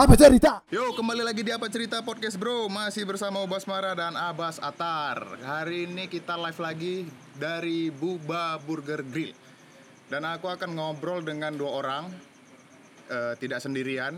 Apa cerita? Yo, kembali lagi di Apa Cerita Podcast Bro Masih bersama Ubas Mara dan Abbas Atar Hari ini kita live lagi dari Buba Burger Grill Dan aku akan ngobrol dengan dua orang eh, Tidak sendirian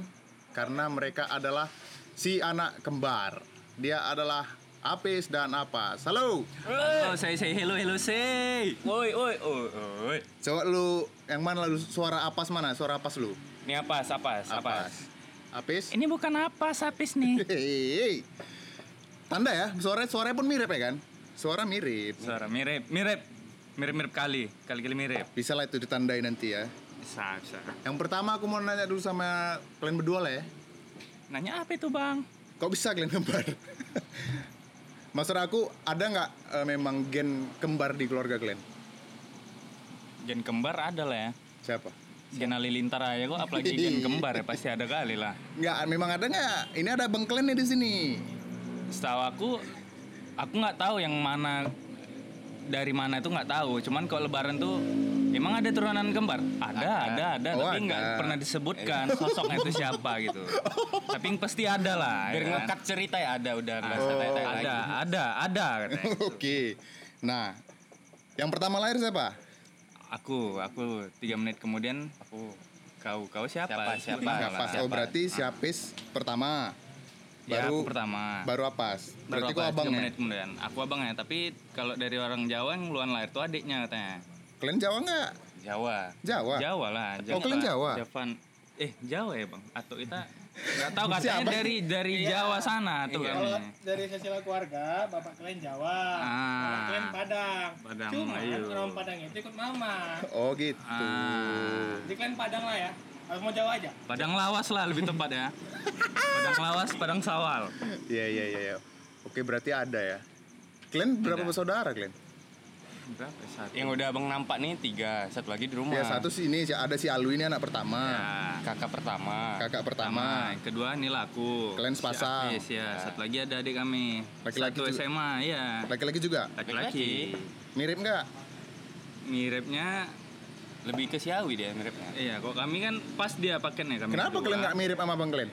Karena mereka adalah si anak kembar Dia adalah Apis dan Apas Halo Oh, saya say hello hello say. Oi, oi, oi, oi. Coba lu, yang mana lu suara Apas mana? Suara Apas lu? Ini apa? Apa? Apa? Apis? Ini bukan apa sapis nih. Tanda ya, suara suaranya pun mirip ya kan? Suara mirip. Suara mirip, mirip, mirip mirip kali, kali kali mirip. Bisa lah itu ditandai nanti ya. Bisa, bisa. Yang pertama aku mau nanya dulu sama kalian berdua lah ya. Nanya apa itu bang? Kok bisa kalian kembar? Maksud aku ada nggak eh, memang gen kembar di keluarga kalian? Gen kembar ada lah ya. Siapa? Gen halilintar aja kok, apalagi gen kembar ya pasti ada kali lah. Nggak, memang ada nggak? Ini ada nih di sini. Setahu aku, aku nggak tahu yang mana dari mana itu nggak tahu. Cuman kalau lebaran tuh emang ada turunan kembar? Ada, ada, ada. Oh, tapi nggak ada. pernah disebutkan sosoknya itu siapa gitu. tapi yang pasti ada lah. Biar ya kan? ngekat cerita ya ada udah nggak Oh. usah tanya-tanya lagi. ada, ada, ada katanya. Oke. Nah, yang pertama lahir siapa? Aku, aku tiga menit kemudian aku kau kau siapa? Siapa, siapa? Siapa? lah. Oh berarti siapis pertama. Ya, Baru aku pertama. baru apas. Baru Berarti kok apa? abang ya? menit kemudian. Aku abangnya, tapi kalau dari orang Jawa yang luan lahir tuh adiknya katanya. Kalian Jawa nggak? Jawa. Jawa. Jawa lah. Oh, kalian Jawa? Javan. Eh, Jawa ya, Bang? Atau kita nggak tahu katanya Siapa? dari dari Jawa sana tuh Iya. kan. Kalau dari silsilah keluarga, bapak kalian Jawa, Ah. bapak kalian Padang. Padang, Cuma ayo. orang Padang itu ikut mama. Oh gitu. Ah, Jadi kalian Padang lah ya. Harus mau Jawa aja. Padang Lawas lah lebih tepat ya. Padang Lawas, Padang Sawal. Iya iya iya. iya. Oke berarti ada ya. Kalian berapa bersaudara kalian? Berapa ya? satu? Yang udah abang nampak nih tiga, satu lagi di rumah. Ya satu sini si- ada si Alu ini anak pertama, Ya. Kakak pertama. kakak Pertama, pertama. yang kedua inilah aku. Kalian sepasang. Si Apis, ya. Satu lagi ada adik kami. Laki-laki Satu juga. SMA, ya. Laki-laki juga. Laki-laki. Mirip nggak? Miripnya, Lebih ke Siawi dia miripnya. iya. Kok kami kan pas dia paketnya kami. Kenapa kalian nggak mirip sama bang kalian?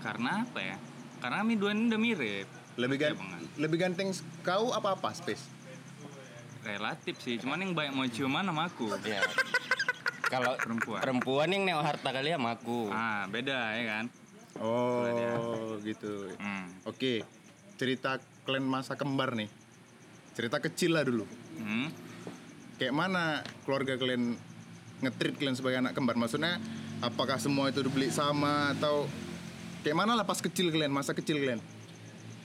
Karena apa ya? Karena kami dua ini udah mirip. Lebih gan Iya, lebih ganteng kau apa apa space? Relatif sih. Cuman yang banyak mau ciuman sama aku. Iya. Kalau Perempuan. perempuan yang nengok harta kali sama aku. Ah, beda ya kan? Oh gitu. Hmm. Oke. Cerita kalian masa kembar nih. Cerita kecil lah dulu. Hmm. Kayak mana keluarga kalian ngetrit kalian sebagai anak kembar? Maksudnya apakah semua itu dibeli sama atau kayak mana lah pas kecil kalian, masa kecil kalian?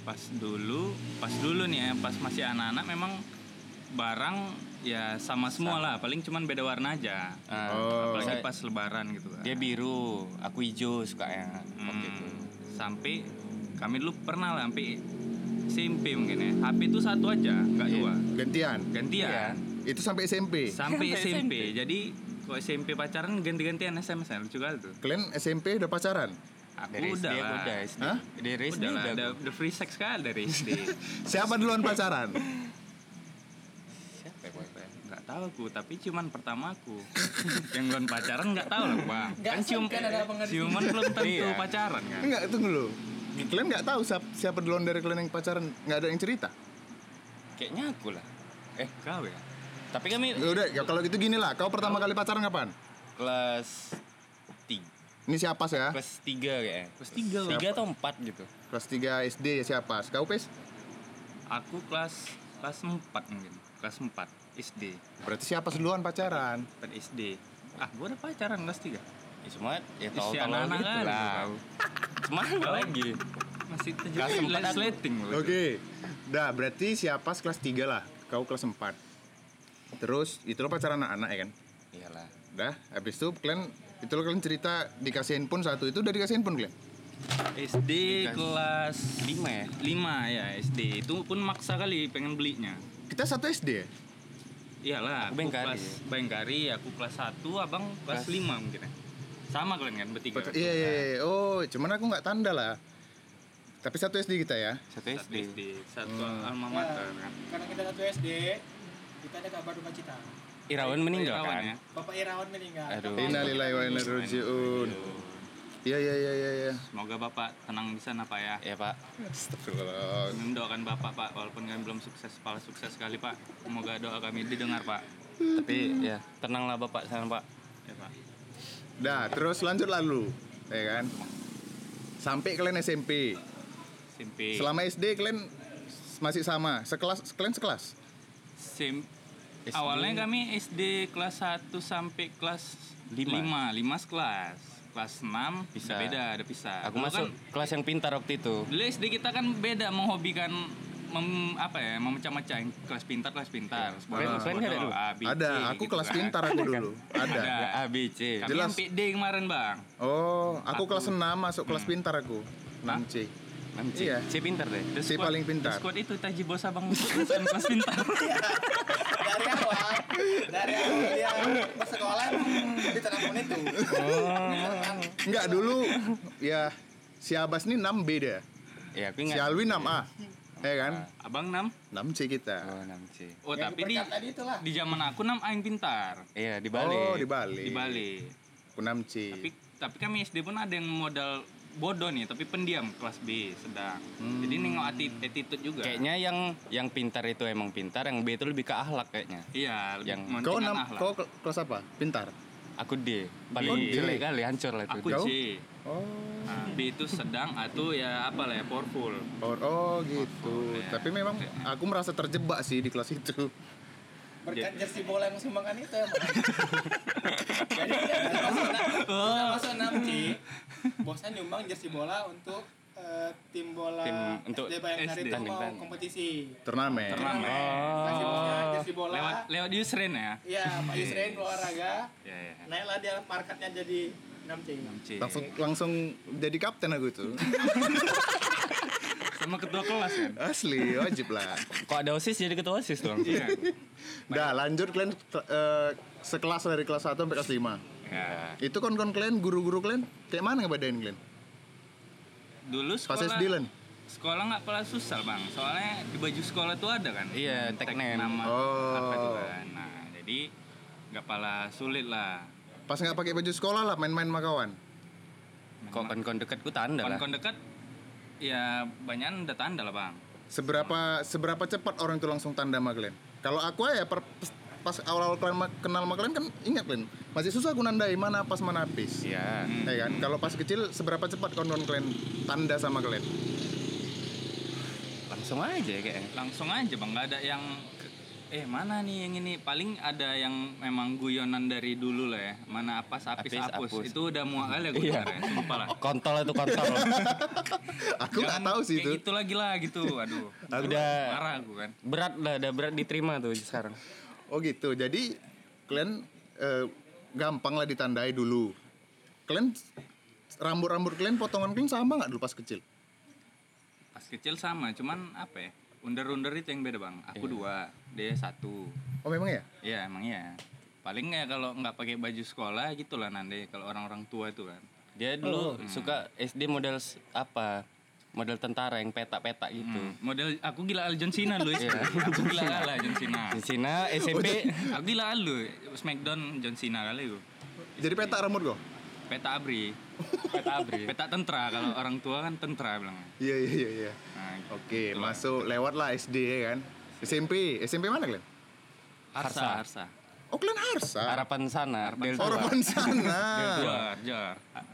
Pas dulu, pas dulu nih ya, pas masih anak-anak memang barang ya sama semua lah, paling cuman beda warna aja. Ah, Oh. Apalagi saya- pas lebaran gitu kan. dia biru, aku hijau sukanya. Waktu itu. Hmm, sampai kami dulu pernah lah sampai SMP mungkin ya. HP itu satu aja, nggak Iya. dua. Gantian. Gantian. Itu sampai SMP. Sampai SMP. Jadi kalau SMP pacaran ganti-gantian SMS ya, lucu kali tuh. Kalian SMP udah pacaran? Aku Dari udah SD lah. udah SD. Hah? Dari SD Udah udah. ada, aku. udah free sex kali dari SD. Siapa duluan pacaran? Siapa ya, boy? Nggak tahu aku, tapi cuman pertama aku. Yang belum pacaran nggak tahu lah bang. Nggak Kan cium, kan ada ciuman belum tentu Iya. pacaran kan. Enggak, tunggu dulu. Kalian nggak tahu siapa, siapa duluan dari kalian yang pacaran? Nggak ada yang cerita? Kayaknya aku lah. Eh kau ya? Tapi kami Ya udah, ya kalau gitu gini lah. Kau pertama kali pacaran kapan? kelas tiga, Ini siapa ya? kelas tiga kayaknya. Kelas tiga lah. Tiga atau empat gitu. Kelas 3 SD ya siapa? Kau pes? Aku kelas kelas 4 mungkin. Kelas 4 SD. Berarti siapa duluan pacaran? 4 SD. Ah, gua udah pacaran kelas 3. Ya semua ya tahu tahu anak-anak gitu kali lah. Semua lagi. Masih tujuh Kelas empat aku. slating lu. Oke. Dah, berarti siapa kelas 3 lah. Kau kelas 4. Terus itu lo pacaran anak-anak ya kan? Iyalah. Dah, habis itu kalian itu lo kalian cerita dikasih handphone satu itu udah dikasih handphone kalian? SD Dikasih. kelas Lima ya. 5 ya SD. Itu pun maksa kali pengen belinya. Kita satu SD ya? Iyalah, Aku aku Bengkari. kelas Bengkari, aku kelas 1, abang kelas Kelas- 5 mungkin ya. Sama kalian kan bertiga. Pacar- Iya, iya, iya. Oh, cuman aku nggak tanda lah. Tapi satu SD kita ya. Satu Satu SD. SD, satu Hmm. alma Ya, mater kan. karena kita satu SD, kita ada kabar duka cita. Irawan meninggal Irawan kan? ya. Bapak Irawan meninggal. Aduh. Innalillahi wa inna ilaihi raji'un. Iya iya iya iya. iya. Semoga Bapak tenang di sana Pak ya. Ya pak. Astagfirullah. Kami mendoakan Bapak Pak, walaupun kami belum sukses, pala sukses sekali Pak. Semoga doa kami didengar Pak. Tapi ya tenanglah bapak sana pak. Ya Pak. Dah, terus lanjut lalu, ya kan? Sampai kalian SMP. SMP. Selama SD kalian masih sama, sekelas kalian sekelas. Sim- SD. Awalnya kami SD kelas 1 sampai kelas Lima. 5, 5 sekelas. Kelas 6 Bisa. bisa beda, ada pisah. Aku Dulu masuk kan, kelas yang pintar waktu itu. dulu SD kita kan beda menghobikan mem, apa ya, memecah-mecah yang kelas pintar, kelas pintar. Kalian- nggak ada dulu? A, B, C, Ada, aku gitu kelas kan. pintar aku dulu. Ada. Ada. A B C. Kami Jelas. PD kemarin bang. Oh, aku Aku. kelas 6 masuk kelas pintar aku. 6C. Enam C. Iya. C pintar deh. The Si paling pintar. the Squad itu Taji Bos Abang kelas kelas pintar. Dari awal, dari awal dia bersekolah di terapun itu. Enggak dulu ya si Abbas ini 6B dia. Ya aku Si ingat. Alwi 6A. Ya kan? Abang 6. 6C kita. Oh enam C. Oh, Yang tapi di tadi itulah. di zaman aku 6 aing pintar. Iya di Bali. Oh, di Bali. Di Bali. Aku 6C. Tapi tapi kami SD pun ada yang modal bodoh nih, tapi pendiam kelas B sedang. Hmm. Jadi nengok attitude juga. Kayaknya yang yang pintar itu emang pintar, yang B itu lebih ke akhlak kayaknya. iya, lebih yang- Kau 6 akhlak. kau ke- kelas apa? Pintar. Aku D. Paling Oh, D. jelek kali, hancur lah itu. aku? C. Oh. Nah, B itu sedang atau ya apa lah ya powerful. Oh, oh gitu. Ya. Tapi memang aku merasa terjebak sih di kelas itu. Berkat jersey bola yang sumbangkan itu emang. Jadi kita masuk kita masuk 6C, bosnya nyumbang jersey bola untuk eh, tim bola Tim untuk SD Bayangkari itu mau kompetisi. Turnamen. Turnamen. Kasih bosnya jersey bola. Lewat lewat Yusren ya. Iya, Pak Yusrin olahraga. Ya, ya. Naiklah dia marketnya jadi 6C. C. Langsung langsung jadi kapten aku itu. Sama ketua kelas kan. Asli, wajib lah. Kok ada OSIS jadi ketua OSIS tuh? Iya. Dah, lanjut kalian eh, sekelas dari kelas 1 sampai kelas 5. Ya. Itu kon-kon kalian, guru-guru kalian kayak mana ngebedain kalian? Dulu Pas sekolah SD lan? sekolah nggak pernah susah bang soalnya di baju sekolah tuh ada kan Iya, tag name. nama Oh. apa itu kan nah jadi nggak pala sulit lah Pas nggak pakai baju sekolah lah main-main sama kawan. Kok kon-kon dekatku tanda lah. kon dekat ya banyak udah tanda lah bang Seberapa seberapa cepat orang itu langsung tanda sama kalian? Kalau aku ya per, pas awal-awal kalian kenal sama kalian kan ingat kalian masih susah aku nandai mana pas mana habis. Iya. Ya kan? Kalau pas kecil seberapa cepat kawan-kawan kalian tanda sama kalian? Langsung aja kayaknya. langsung aja bang nggak ada yang eh mana nih yang ini paling ada yang memang guyonan dari dulu lah ya mana apa apis Apis, apus apus. itu udah muak kali Iya. ya sumpah lah Kontol itu kontol. Aku nggak tahu sih kayak itu. gitu lagi lah gitu aduh Udah marah aku kan berat lah, udah berat diterima tuh sekarang. Oh gitu. Jadi kalian eh, gampang lah ditandai dulu. Kalian rambut-rambut kalian potongan kalian sama nggak dulu pas kecil? pas kecil sama cuman apa ya under-under itu yang beda bang aku Iya. dua dia satu Oh memang ya? Iya emang iya paling ya kalau nggak pakai baju sekolah gitulah nanti kalau orang-orang tua itu kan Dia dulu suka SD model apa? Model tentara yang petak-petak gitu. Hmm, model aku gila al John Cena lu Iya. aku gila ala John Cena Di Cina SMP aku gila lu Smackdown John Cena kali lu Jadi petak rambut kok? peta abri peta abri. peta tentara kalau orang tua kan tentara bilang Iya iya iya. iya. nah, Oke, gitu lah. masuk lewat lah SD ya kan. SMP, SMP mana kalian? Harsa Harsa Oh kalian Harsa. Harapan sana, Del Oh, harapan sana.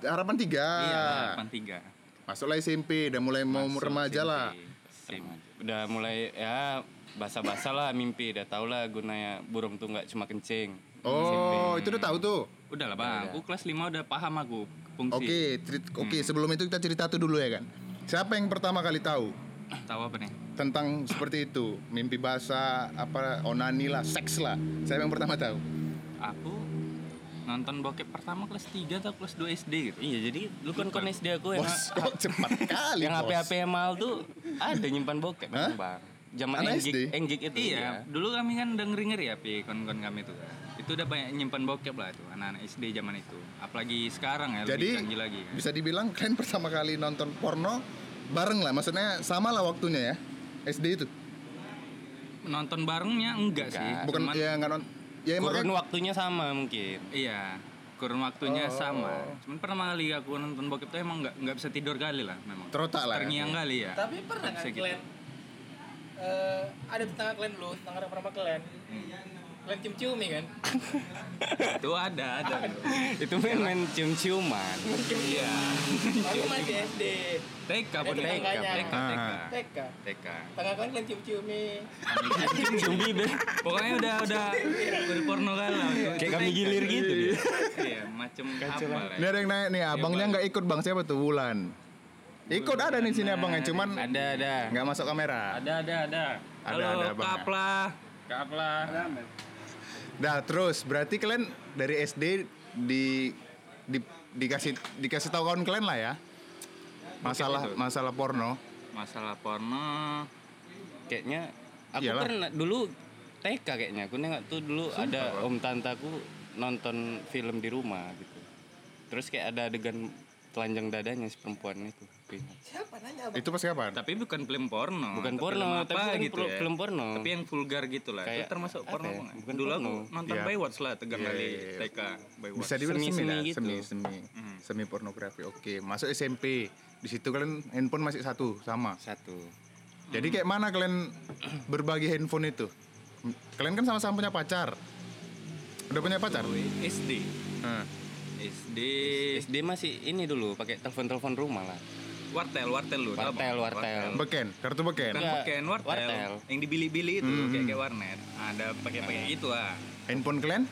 harapan tiga. iya harapan tiga Masuklah SMP, udah mulai mau Masuk remaja SMP. lah. SMP. Udah mulai ya basa-basa lah mimpi, udah tau lah gunanya burung tuh nggak cuma kencing. Oh, itu udah tahu tuh. Udah lah bang, aku kelas 5 udah paham aku fungsi. Oke, cerit- oke sebelum itu kita cerita tuh dulu ya kan. Siapa yang pertama kali tahu Tahu apa nih? tentang seperti itu? Mimpi basah, apa onani lah, seks lah. Siapa yang pertama tahu? Aku nonton bokep pertama kelas 3 atau kelas 2 SD gitu. Iya, jadi lu kan kon SD aku yang Bos, kok cepat kali yang. HP-HP yang mahal tuh ada nyimpan bokep Hah? bang. Zaman enggik, SD? enggik itu. Iya, dulu kami kan udah ngeri-ngeri ya, pi kon-kon kami tuh. Itu udah banyak nyimpan bokep lah tuh, anak-anak SD zaman itu. Apalagi sekarang ya, Jadi lebih canggih lagi. Kan. bisa dibilang kalian pertama kali nonton porno bareng lah, maksudnya sama lah waktunya ya. SD itu. Nonton barengnya enggak, sih. Enggak. Bukan Cuman- ya nggak non ya Kurun makanya- waktunya sama mungkin. Iya. kurun waktunya sama. Cuman pertama kali aku nonton bokep tuh emang nggak nggak bisa tidur kali lah memang. Terotak lah ya? Terngiang kali ya. Tapi pernah kan gitu. kalian eh, ada tetangga kalian dulu, tetangga pernah kalian. Kalian cium-ciumi kan? Itu ada, ada. itu main-main cium-ciuman. Iya. Aku masih SD. TK pun TK. TK, TK. TK. TK. Tetangga kalian kalian cium-ciumi. Cium bibir. Pokoknya udah udah udah porno kan lah. Kayak kami gilir gitu dia. Iya, macam apa ada yang naik nih, abangnya nggak ikut bang siapa tuh Wulan. Ikut ada nih sini abangnya, cuman Ada ada. nggak masuk kamera. Ada, ada, ada. Ada, ada, Bang, Kap Dah terus, berarti kalian dari SD di, di dikasih dikasih tahu kawan kalian lah ya. Masalah masalah porno. Masalah porno Kayaknya aku Iyalah. pernah dulu TK kayaknya. Aku nengok tuh dulu ada om tantaku nonton film di rumah gitu. Terus kayak ada adegan telanjang dadanya si perempuan itu. Siapa nanya abang? Itu pas kapan? tapi bukan film porno. Bukan porno, film tapi apa bukan gitu ya. film porno. Tapi yang vulgar gitu lah. Kayak itu termasuk apa porno ya? bukan? Dulu porno. aku nonton Iya. Baywatch lah tegang Iya, kali iya. TK Baywatch. Bisa dibilang semi, lah, gitu. semi semi semi pornografi. Oke, masuk SMP. Di situ kalian handphone masih satu sama. Satu. Jadi kayak mana kalian berbagi handphone itu? Kalian kan sama-sama punya pacar. Udah punya pacar? SD. Nah. SD SD masih ini dulu pakai telepon-telepon rumah lah. Wartel wartel lu Wartel, wartel. Beken, kartu beken. kan Enggak, pakai wartel, wartel. yang dibili-bili itu Hmm. kayak kayak warnet ada pakai pakai gitu lah Handphone kalian?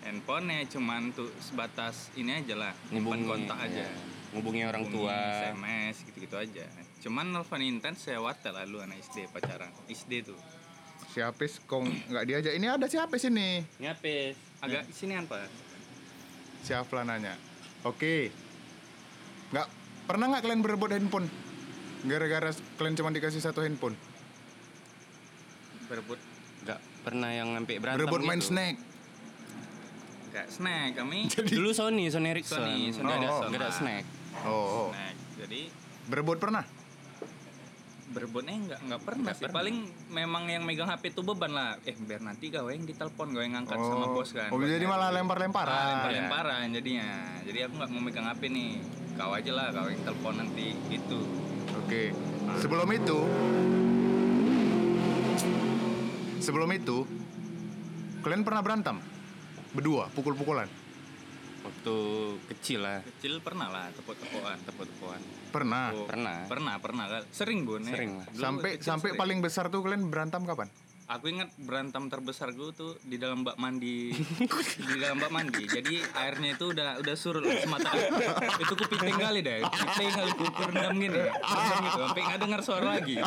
handphonenya cuman tuh sebatas ini aja lah nyimpan kontak aja ya. Ngubungi orang Hubungi, tua. SMS gitu-gitu aja cuman nelfon intens saya wartel lah lu anak SD pacaran SD tuh Si Apis kok nggak diajak? Ini ada si Apis ini. Ngapis. agak sini apa Si Afla nanya. Oke. Nggak pernah nggak kalian berebut handphone? Gara-gara kalian cuma dikasih satu handphone. berebut Enggak pernah yang sampai berantem Berebut main gitu. snack. Gak snack kami Dulu Sony, Sony Ericsson. Sony, Sony Nggak ada, nggak ada snack. Oh, oh. snack jadi Berebut pernah? Berebutnya nggak nggak pernah sih. paling memang yang megang HP itu beban lah. Eh biar nanti kau yang ditelepon kau yang ngangkat sama bos kan. Oh, jadi malah lempar-lemparan. Ah, lempar-lemparan jadinya. Jadi aku nggak mau megang HP nih. Kau aja lah kau yang telepon nanti gitu. Oke. Sebelum itu Sebelum itu kalian pernah berantem? Berdua, pukul-pukulan. Waktu kecil lah. kecil pernah lah tepuk-tepukan Tepuk-tepukan. Pernah. Oh, Pernah. pernah pernah kan sering ya. Sering lah. Dulu sampai kecil sampai sering. paling besar tuh kalian berantem kapan? aku ingat berantem terbesar gue tuh di dalam bak mandi di dalam bak mandi jadi airnya itu udah udah surut lah semata itu ku piting kali deh piting kali ku ku rendam gini rendam gitu sampai nggak dengar suara lagi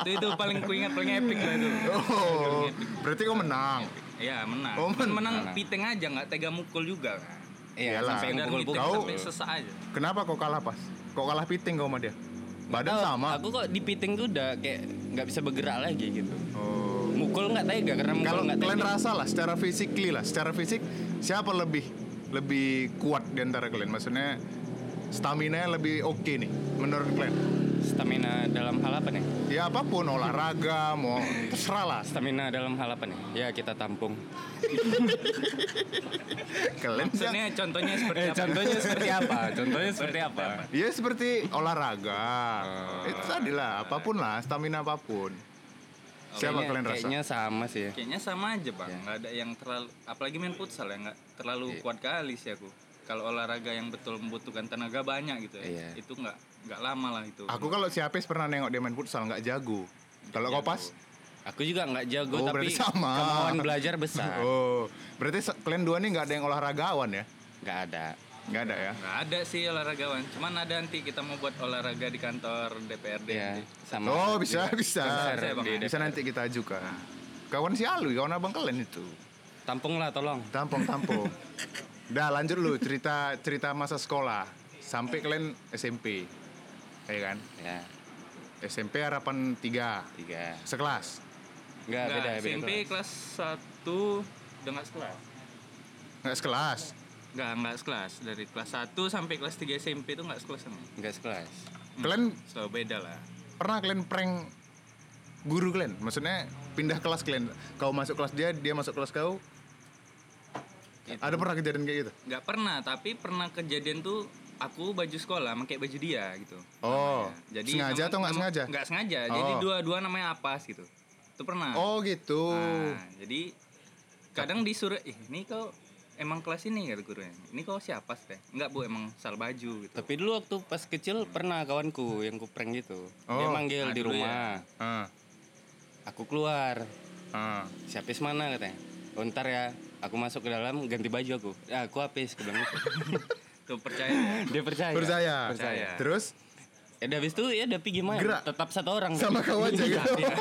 itu itu paling ku ingat paling epic lah itu Oh, berarti kau menang. Iya menang. Oh, menang. menang piting aja nggak tega mukul juga kan. Iya, sampai Kau- sampai sesak aja. Kenapa kau kalah pas? Kok kalah piting kau sama dia? Badan Tahu, sama. Aku kok di piting tuh udah kayak nggak bisa bergerak lagi gitu. Oh. Mukul nggak tega karena mukul Kalau kalian tega. rasa lah secara physically lah, secara fisik siapa lebih lebih kuat di antara kalian? Maksudnya stamina lebih oke nih menurut kalian? Stamina dalam hal apa nih? Ya apa pun olahraga mau terserah lah. Stamina dalam hal apa nih? Ya kita tampung. Kalian ya, Maksudnya contohnya seperti Eh, apa? contohnya seperti apa? Contohnya seperti apa? ya seperti olahraga. Itu tadi lah, apa pun lah, stamina apa pun. Siapa Kayaknya- kalian rasa? Kayaknya sama sih ya. Kayaknya sama aja bang. Iya. Nggak ada yang terlalu, apalagi main futsal ya nggak terlalu Iya. kuat kali sih aku. Kalau olahraga yang betul membutuhkan tenaga banyak gitu ya, Iya. itu nggak nggak lama lah itu. Aku kalau si Apis pernah nengok dia main futsal nggak jago. Kalau kau pas? Aku juga nggak jago Oh, tapi sama. kemauan belajar besar. Oh, berarti kalian dua nih nggak ada yang olahragawan ya? Nggak ada. Nggak ada ya? Nggak ada sih olahragawan. Cuman ada nanti kita mau buat olahraga di kantor DPRD. Ya, nanti. sama. Oh bisa juga. bisa. Bisa, Bang. Bisa nanti kita ajukan. Kawan si Alwi, kawan abang kalian itu. Tampung lah tolong. Tampung tampung. Dah lanjut lu cerita cerita masa sekolah sampai kalian SMP, ya kan? Ya, SMP harapan tiga tiga. sekelas. Nggak, Nggak, beda, beda SMP kelas. kelas 1 udah nggak sekelas. Nggak sekelas. Nggak, nggak sekelas. Dari kelas 1 sampai kelas 3 SMP itu nggak sekelas sama. Nggak sekelas. Kalian So beda lah. pernah kalian prank guru kalian? Maksudnya pindah kelas kalian. Kau masuk kelas dia, dia masuk kelas kau. Ada pernah kejadian kayak gitu? nggak pernah tapi pernah kejadian tuh aku baju sekolah pakai baju dia gitu Oh, jadi sengaja atau nggak sengaja? nggak sengaja jadi Oh. dua-dua namanya apas gitu itu pernah Oh gitu. Nah, jadi kadang disuruh ih ini kau emang kelas ini kata gurunya ini kau siapa sih enggak bu emang salah baju gitu Tapi dulu waktu pas kecil pernah kawanku yang ku prank gitu. Dia Oh. manggil Nah, di dulu rumah. Ah, Aku keluar. ah. Siapis mana katanya? Oh, ntar ya, aku masuk ke dalam ganti baju aku. Ya, aku habis aku bilang gitu. tuh percaya Dia percaya. Percaya. Percaya. Terus Ya udah habis itu ya udah pergi gimana? Gerak. Tetap satu orang. sama kau aja gitu. Iya.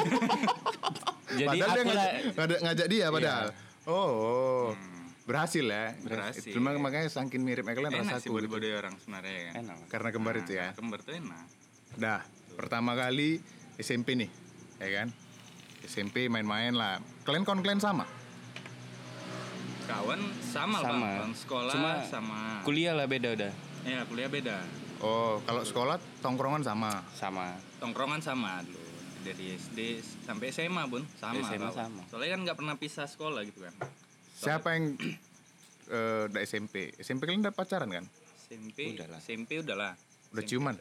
Jadi padahal dia aku ngajak, ngajak, ngajak dia padahal. Oh, oh. berhasil ya. Berhasil. Cuma makanya saking mirip kalian enak rasaku. sih gitu. body-body orang sebenarnya kan enak. Karena kembar itu ya. kembar tuh enak Dah, pertama kali SMP nih, ya kan? SMP main-main lah. Kalian kon kalian sama? Kawan sama, lah Sama. bang sekolah Cuma sama Kuliah lah beda udah. ya kuliah beda Oh, kalau sekolah tongkrongan sama. Sama. tongkrongan sama dulu dari SD sampai SMA bun sama SMA sama. soalnya kan nggak pernah pisah sekolah gitu kan Siapa yang eh udah SMP? SMP kalian udah pacaran kan? SMP Udahlah. SMP udahlah Udah SMP ciuman?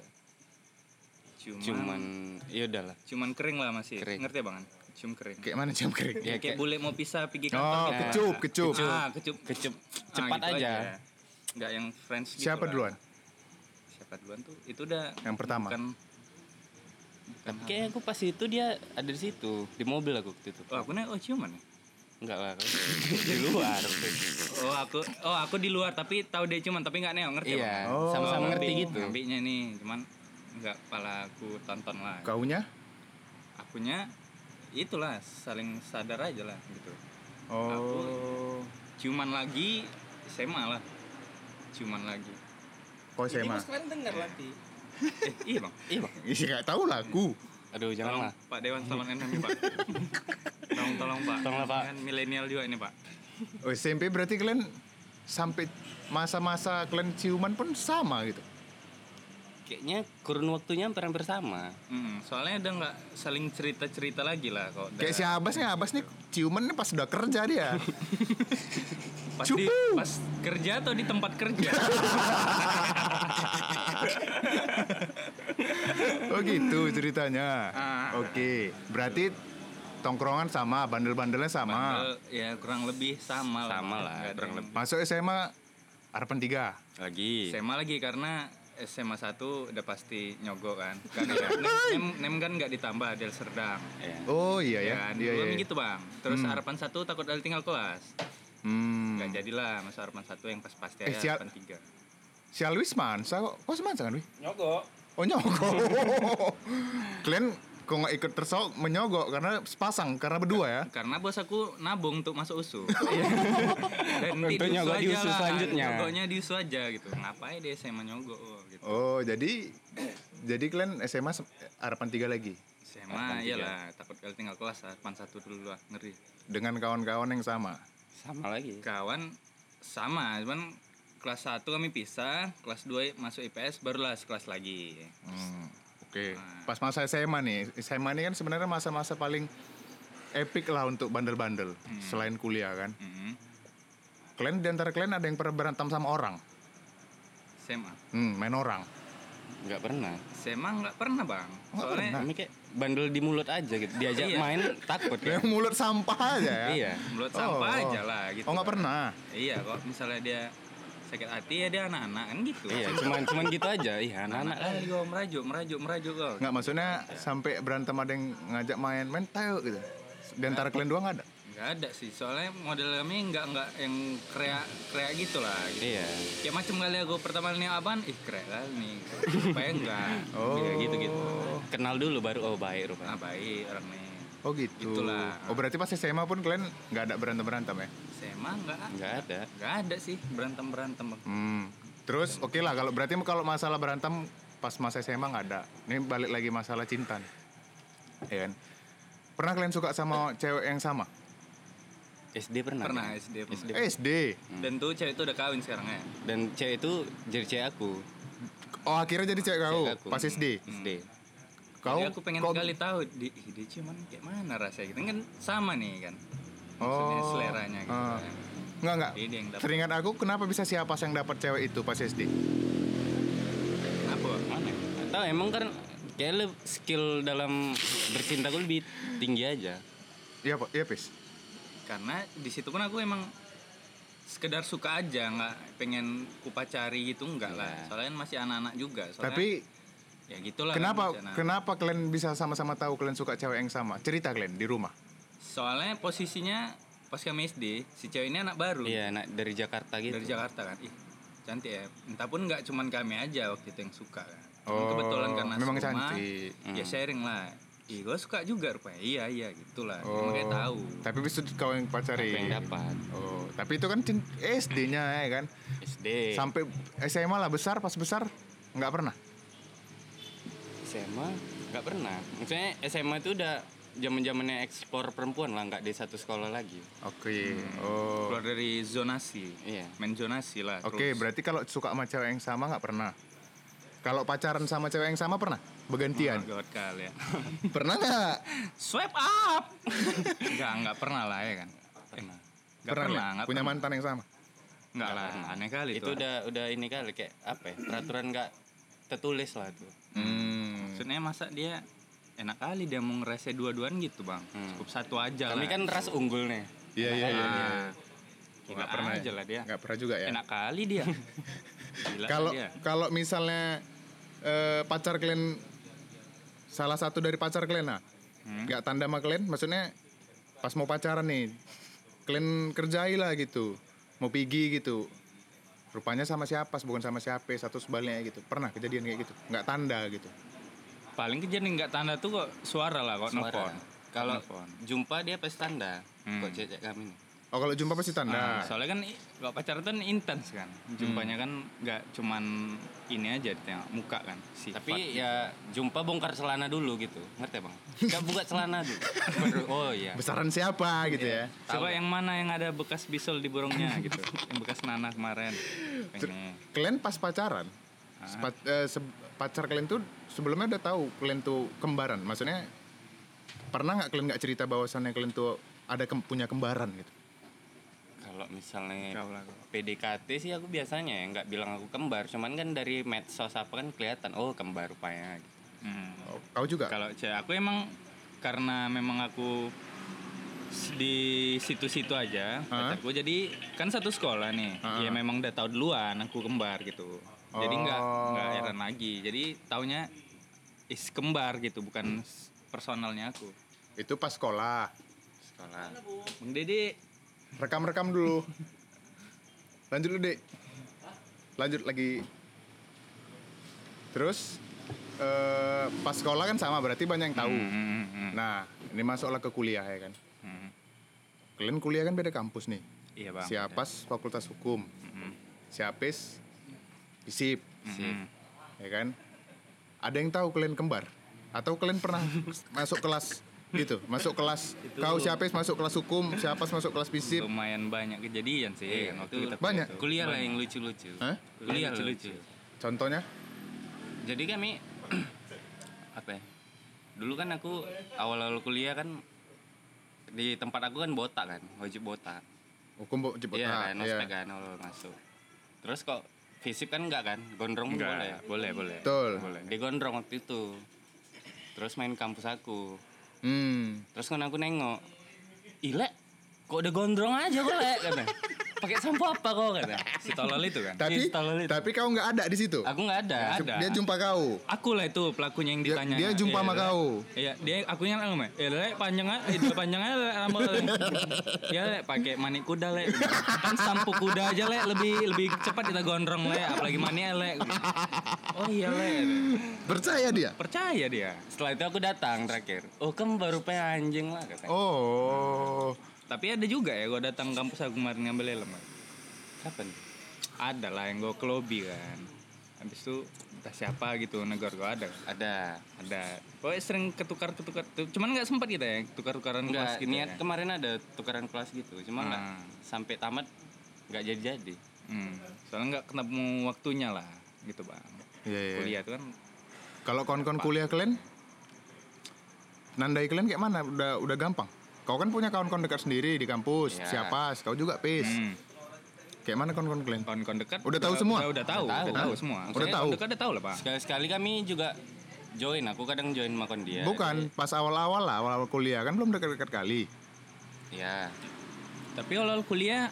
cuman Cuman ya udahlah. cuman kering lah masih Kering. ngerti ya bang cium kering Kayak mana cium kering? Ya, kayak kayak- bule mau pisah pergi kantor Oh, gitu. kecup, kecup. ah kecup Kecep, Ah, cepat gitu aja. nggak yang friends gitu Siapa lah. duluan? siapa duluan tuh itu udah Yang pertama? bukan Tapi kayaknya aku pas itu dia ada di situ di mobil aku waktu itu. oh aku nih oh ciuman ya Enggak lah, aku di luar. oh aku oh aku di luar tapi tahu dia cuman tapi nggak nengok ngerti Iya? Oh. sama-sama ngerti Ngambil- gitu. ngambilnya nih cuman nggak pala aku tonton lah Kaunya? akunya itulah saling sadar aja lah gitu Oh. ciuman lagi SMA lah ciuman lagi Kok Jadi SMA? mas kalian dengar nanti. eh iya bang Iya, Bang. Iya nggak tahu lah aku. Aduh, tolong janganlah. Pak Dewan Salaman NM pak tolong tolong pak Tolonglah, Pak. kan milenial juga ini pak Oh, SMP berarti kalian sampai masa-masa kalian ciuman pun sama gitu. Kayaknya kurun waktunya hampir-hampir sama. Hmm, soalnya udah nggak saling cerita cerita lagi lah kok Kayak si Abbas nih, Abbas nih ciuman nih pas udah kerja dia. pas di pas kerja atau di tempat kerja Oh gitu ceritanya. Ah. Oke, berarti tongkrongan sama, bandel-bandelnya sama. Padahal ya kurang lebih sama lah Sama lah, ada kurang lebih. Masuk SMA harapan tiga. Lagi. SMA lagi karena SMA 1 udah pasti nyogok kan kan ya, nem, nem, nem kan nggak ditambah del serdang Iya. Oh iya ya. kan Iya, dulu iya. gitu bang terus Hmm. harapan satu takut ada tinggal kelas Hmm. nggak jadilah masa harapan satu yang pas pasti Eh, aja harapan tiga Si Alwi semansa kok. Kok semansa kan, Wi? Nyogok. Oh nyogok. Kalian kok nggak ikut tersok menyogok karena sepasang karena berdua ya? karena bos aku nabung untuk masuk usu dan nanti Untuk di nyogok di USU selanjutnya. nyogoknya di usu aja gitu. Ngapain dia SMA nyogok oh, gitu. Oh jadi jadi kalian SMA harapan tiga lagi? SMA iyalah. Takut kali tinggal kelas harapan satu dulu lah ngeri. Dengan kawan-kawan yang sama. Sama lagi. kawan sama. Cuman kelas 1 kami pisah kelas 2 masuk IPS barulah sekelas lagi. Hmm, Oke. Nah. Pas masa SMA nih, SMA ini kan sebenarnya masa-masa paling epic lah untuk bandel-bandel selain kuliah kan. Mhm. Kalian di antara kalian ada yang pernah berantem sama orang? SMA Hmm, main orang. Enggak pernah. SMA nggak pernah bang soalnya Kami kayak bandel di mulut aja gitu. Diajak Iya. main takut ya. Yang mulut sampah aja ya. Iya. mulut sampah Oh. aja lah gitu Oh nggak Bang. pernah. iya kok misalnya dia sakit hati ya dia anak-anak kan gitu Iya, cuman cuman gitu aja. Iya, anak-anak. anak kali kok merajuk merajuk merajuk kok Nggak maksudnya sampai berantem ada yang ngajak main main tayo gitu. Di antara kalian dua nggak ada. nggak ada sih soalnya model kami nggak nggak yang kreak kreak gitu lah gitu. Iya. kayak macam kali aku pertama kali apaan ih kreak kali nih supaya enggak Oh. Gitu gitu Kenal dulu baru oh baik ah rupanya. baik orang nih Oh gitu. Itulah. Oh berarti pas SMA pun kalian nggak ada berantem berantem ya? SMA enggak Enggak ada. enggak ada sih berantem berantem Hmm. Terus oke lah kalau berarti kalau masalah berantem pas masa SMA nggak ada. Ini balik lagi masalah cinta nih. Ya kan? Pernah kalian suka sama cewek yang sama? SD pernah. pernah kan? SD pernah. SD. Eh, SD. dan tuh cewek itu udah kawin sekarang ya Dan cewek itu jadi cewek aku. Oh akhirnya jadi cewek kau Cewek aku. pas SD. SD. Kau Jadi aku pengen kau- kali tahu di dia cuman kayak mana rasanya gitu kan sama nih kan maksudnya Oh. seleranya gitu Ah. kan. Enggak enggak. Dia yang dapat. Teringat aku kenapa bisa siapa yang dapat cewek itu pas SD? Apa? mana ya? Tahu emang kan kayak skill dalam bercinta gue lebih tinggi aja Iya pak, iya pis. Karena di situ pun aku emang sekedar suka aja nggak pengen kupacari gitu enggak lah Iya. soalnya kan masih anak-anak juga soalnya Tapi ya gitulah kenapa kan, anak. kenapa kalian bisa sama-sama tahu kalian suka cewek yang sama? Cerita kalian di rumah. soalnya posisinya pas kami SD si cewek ini anak baru iya anak dari Jakarta gitu dari Jakarta kan ih cantik ya entah pun nggak cuman kami aja waktu itu yang suka kan Cuman Oh, kebetulan karena memang serumah, cantik. ya sharing lah Ih, gue suka juga rupanya. Iya, iya, gitulah. Oh. Emang kayak tahu. Tapi bisa kau yang pacari. Apa yang dapat Oh, tapi itu kan SD-nya ya kan. SD Sampai SMA lah besar pas besar nggak pernah. SMA nggak pernah maksudnya SMA itu udah zaman zamannya ekspor perempuan lah nggak di satu sekolah lagi Oke. Oh. Keluar dari zonasi. iya Main zonasi lah. Oke, terus. berarti kalau suka sama cewek yang sama nggak pernah. Kalau pacaran sama cewek yang sama pernah? Bergantian. Oh, gawat kali ya. pernah nggak? Swipe up. Enggak, enggak pernah lah ya kan. pernah Enggak pernah, nggak? enggak Punya pernah. mantan yang sama. Enggak lah, aneh kali itu udah udah ini kali kayak apa ya peraturan nggak tertulis lah tuh Hmm. Maksudnya masa dia enak kali dia mau ngerese dua-duaan gitu, Bang. Hmm. Cukup satu aja kami lah. kan ras unggul nih Iya iya iya. Nah, Nggak Gila pernah aja lah dia. Nggak pernah juga ya. Enak kali dia. Gila Kalau kalau misalnya eh, pacar kalian salah satu dari pacar kalian nah, Hmm. nggak tanda sama kalian, maksudnya pas mau pacaran nih, kalian kerjai lah gitu, mau pergi gitu, rupanya sama siapa, bukan sama siapa, satu sebaliknya gitu, pernah kejadian kayak gitu, nggak tanda gitu. Paling kejadian nggak tanda tuh kok suara lah kok nelfon. kalau jumpa dia pasti tanda Hmm. kok cecek kami nih Oh kalau jumpa pasti Nah, tanda. soalnya kan kalau pacaran tuh intens kan. Jumpanya kan nggak cuman ini aja ditengok muka kan. Sifat tapi gitu. ya jumpa bongkar celana dulu gitu ngerti bang nggak buka celana dulu Baru- oh iya Besaran siapa gitu ya? Coba yang mana yang ada bekas bisul di burungnya gitu. yang bekas nanah kemarin. Pengen. Kalian pas pacaran, sepa- eh, se- pacar kalian tuh sebelumnya udah tahu kalian tuh kembaran, maksudnya pernah nggak kalian nggak cerita bahwasannya kalian tuh ada kem- punya kembaran gitu? Misalnya. PDKT sih aku biasanya ya nggak bilang aku kembar cuman kan dari medsos apa kan kelihatan oh kembar rupanya gitu. Hmm. Oh, kau juga? Kalau cewek aku emang karena memang aku di situ-situ aja Hah? pacarku jadi kan satu sekolah nih Hah? ya memang udah tahu duluan aku kembar gitu jadi nggak Oh. nggak heran lagi jadi taunya is kembar gitu bukan personalnya aku Itu pas sekolah. sekolah Bang Dede Rekam-rekam dulu. Lanjut dulu, Dek. Lanjut lagi. Terus eh, pas sekolah kan sama berarti banyak yang tahu. Hmm, hmm, hmm, Nah, ini masuklah ke kuliah ya kan. hmm. Kalian kuliah kan beda kampus nih. iya bang Siapas Fakultas Hukum. Hmm, Siapis Isip, hmm. ya kan? Ada yang tahu kalian kembar? Atau kalian pernah masuk kelas gitu? Masuk kelas. Kau siapis masuk kelas hukum, siapas masuk kelas fisip. lumayan banyak kejadian sih Iya, kan waktu itu kita banyak. kuliah tuh. kuliah lah yang lucu-lucu. Hah? kuliah Lucu-lucu. lucu. Contohnya? jadi kami apa ya? Dulu kan aku awal-awal kuliah kan di tempat aku kan botak kan wajib botak. Hukum bu- jebot iya ah, kan ospek kan awal masuk. Terus kok fisik kan enggak kan? Gondrong Enggak, boleh? Boleh boleh. Betul. boleh. Dia gondrong waktu itu. Terus main kampus aku Hmm. terus kan aku nengok ilek kok udah gondrong aja kok lek pakai sampo apa kok kata si tolol itu kan Tapi Iya, tolol itu. tapi kau nggak ada di situ. aku nggak ada ada. Dia jumpa kau. aku lah itu pelakunya yang Dia, ditanya dia jumpa Iya, sama Lek. kau. Iya, dia akunya ngomong, "Eh, Lek, panjang aja, eh, dua panjang aja Lek, rambut Lek." Ya, Lek, pakai manik kuda, Lek. Kan sampo kuda aja, Lek, lebih lebih cepat kita gondrong, Lek, apalagi manik, Lek. Oh iya, Lek. Percaya dia? Percaya dia. setelah itu aku datang terakhir oh kamu baru pe anjing lah kata Oh. Tapi ada juga ya, gua datang kampus aku kemarin ngambil helm. Kapan Ada lah yang gue ke lobby kan. Habis itu entah siapa gitu negor gue ada. ada Ada. Pokoknya sering ketukar-ketukar. Cuman nggak sempat kita ya tukar-tukaran kelas Enggak, gitu niat ya. kemarin ada tukaran kelas gitu, cuma nggak Ah. sampai tamat nggak jadi-jadi. Hmm. Soalnya nggak ketemu waktunya lah gitu bang. Iya, iya. Kuliah tuh kan Kalau kawan-kawan kuliah kalian nandai kalian kayak mana? Udah udah gampang. Kau kan punya kawan-kawan dekat sendiri di kampus. Iya. Siapa? Kau juga pis. Hmm. Kayak mana kawan-kawan kalian? Kawan-kawan dekat Udah tahu semua? Udah, udah tahu, Udah udah tahu. tahu semua. Udah tahu. Dekat udah tahu lah, Pak. Sekali-sekali kami juga join. Aku kadang join makon dia. Bukan, pas awal-awal lah, awal-awal kuliah kan belum dekat-dekat kali. Ya. Tapi awal kuliah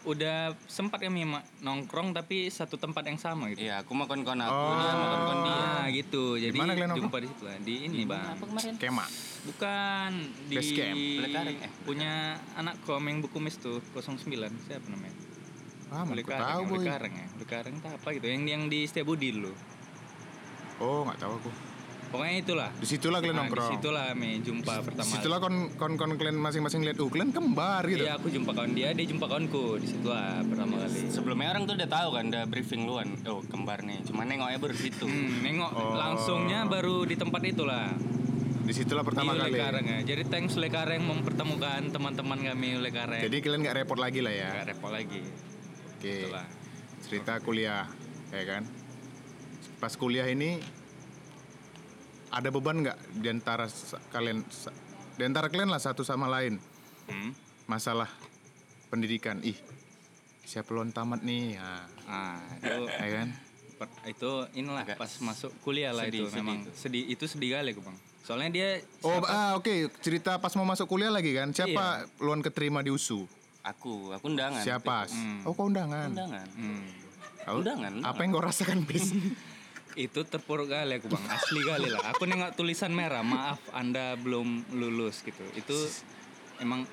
udah sempat kami nongkrong tapi satu tempat yang sama gitu. Iya, aku makon kon aku, Oh. dia makon kon dia. Ah, gitu. Jadi mana kalian nongkrong? jumpa di situ lah. Di ini, Bang. Apa kemarin? Kema. Bukan di Base camp. Eh. punya anak kom yang buku mes tuh 09 siapa namanya? Ah, Lekareng, tahu. Lekareng ya. Lekareng tak apa gitu. Yang yang di Setiabudi dulu. Oh, nggak tahu aku. Pokoknya itulah. Di situlah kalian Nah, nongkrong. Di situlah me jumpa pertama. Di situlah kon kon kon kalian masing-masing lihat, uh kalian kembar gitu. Iya, aku jumpa kawan dia, dia jumpa kawanku. Di situlah pertama kali. Sebelumnya orang tuh udah tahu kan, udah briefing luan. Oh, kembar nih. Cuman nengoknya baru situ. Hmm, nengok Oh. langsungnya baru di tempat itulah. Di situlah pertama di kali. Lekareng ya. Jadi thanks Lekareng mempertemukan teman-teman kami Lekareng. Jadi kalian nggak repot lagi lah ya. Gak repot lagi. Oke. Itulah. Cerita kuliah, ya kan? Pas kuliah ini ada beban nggak di antara kalian di antara kalian lah satu sama lain Hmm. masalah pendidikan. Ih, siapa belum tamat nih? Nah, Ah, itu ya kan? per- itu inilah Agak pas masuk kuliah lah sedih, itu sedih memang itu. sedih itu sedih kali bang soalnya dia Oh, ah oke, cerita pas mau masuk kuliah lagi kan? Siapa luan keterima di USU? Aku, aku undangan. Siapa? Hmm. Oh, kau undangan. Undangan. hmm, Oh, Undangan. Apa yang kau rasakan, Bis? itu terpuruk kali aku bang asli kali lah aku nengok tulisan merah maaf anda belum lulus gitu itu emang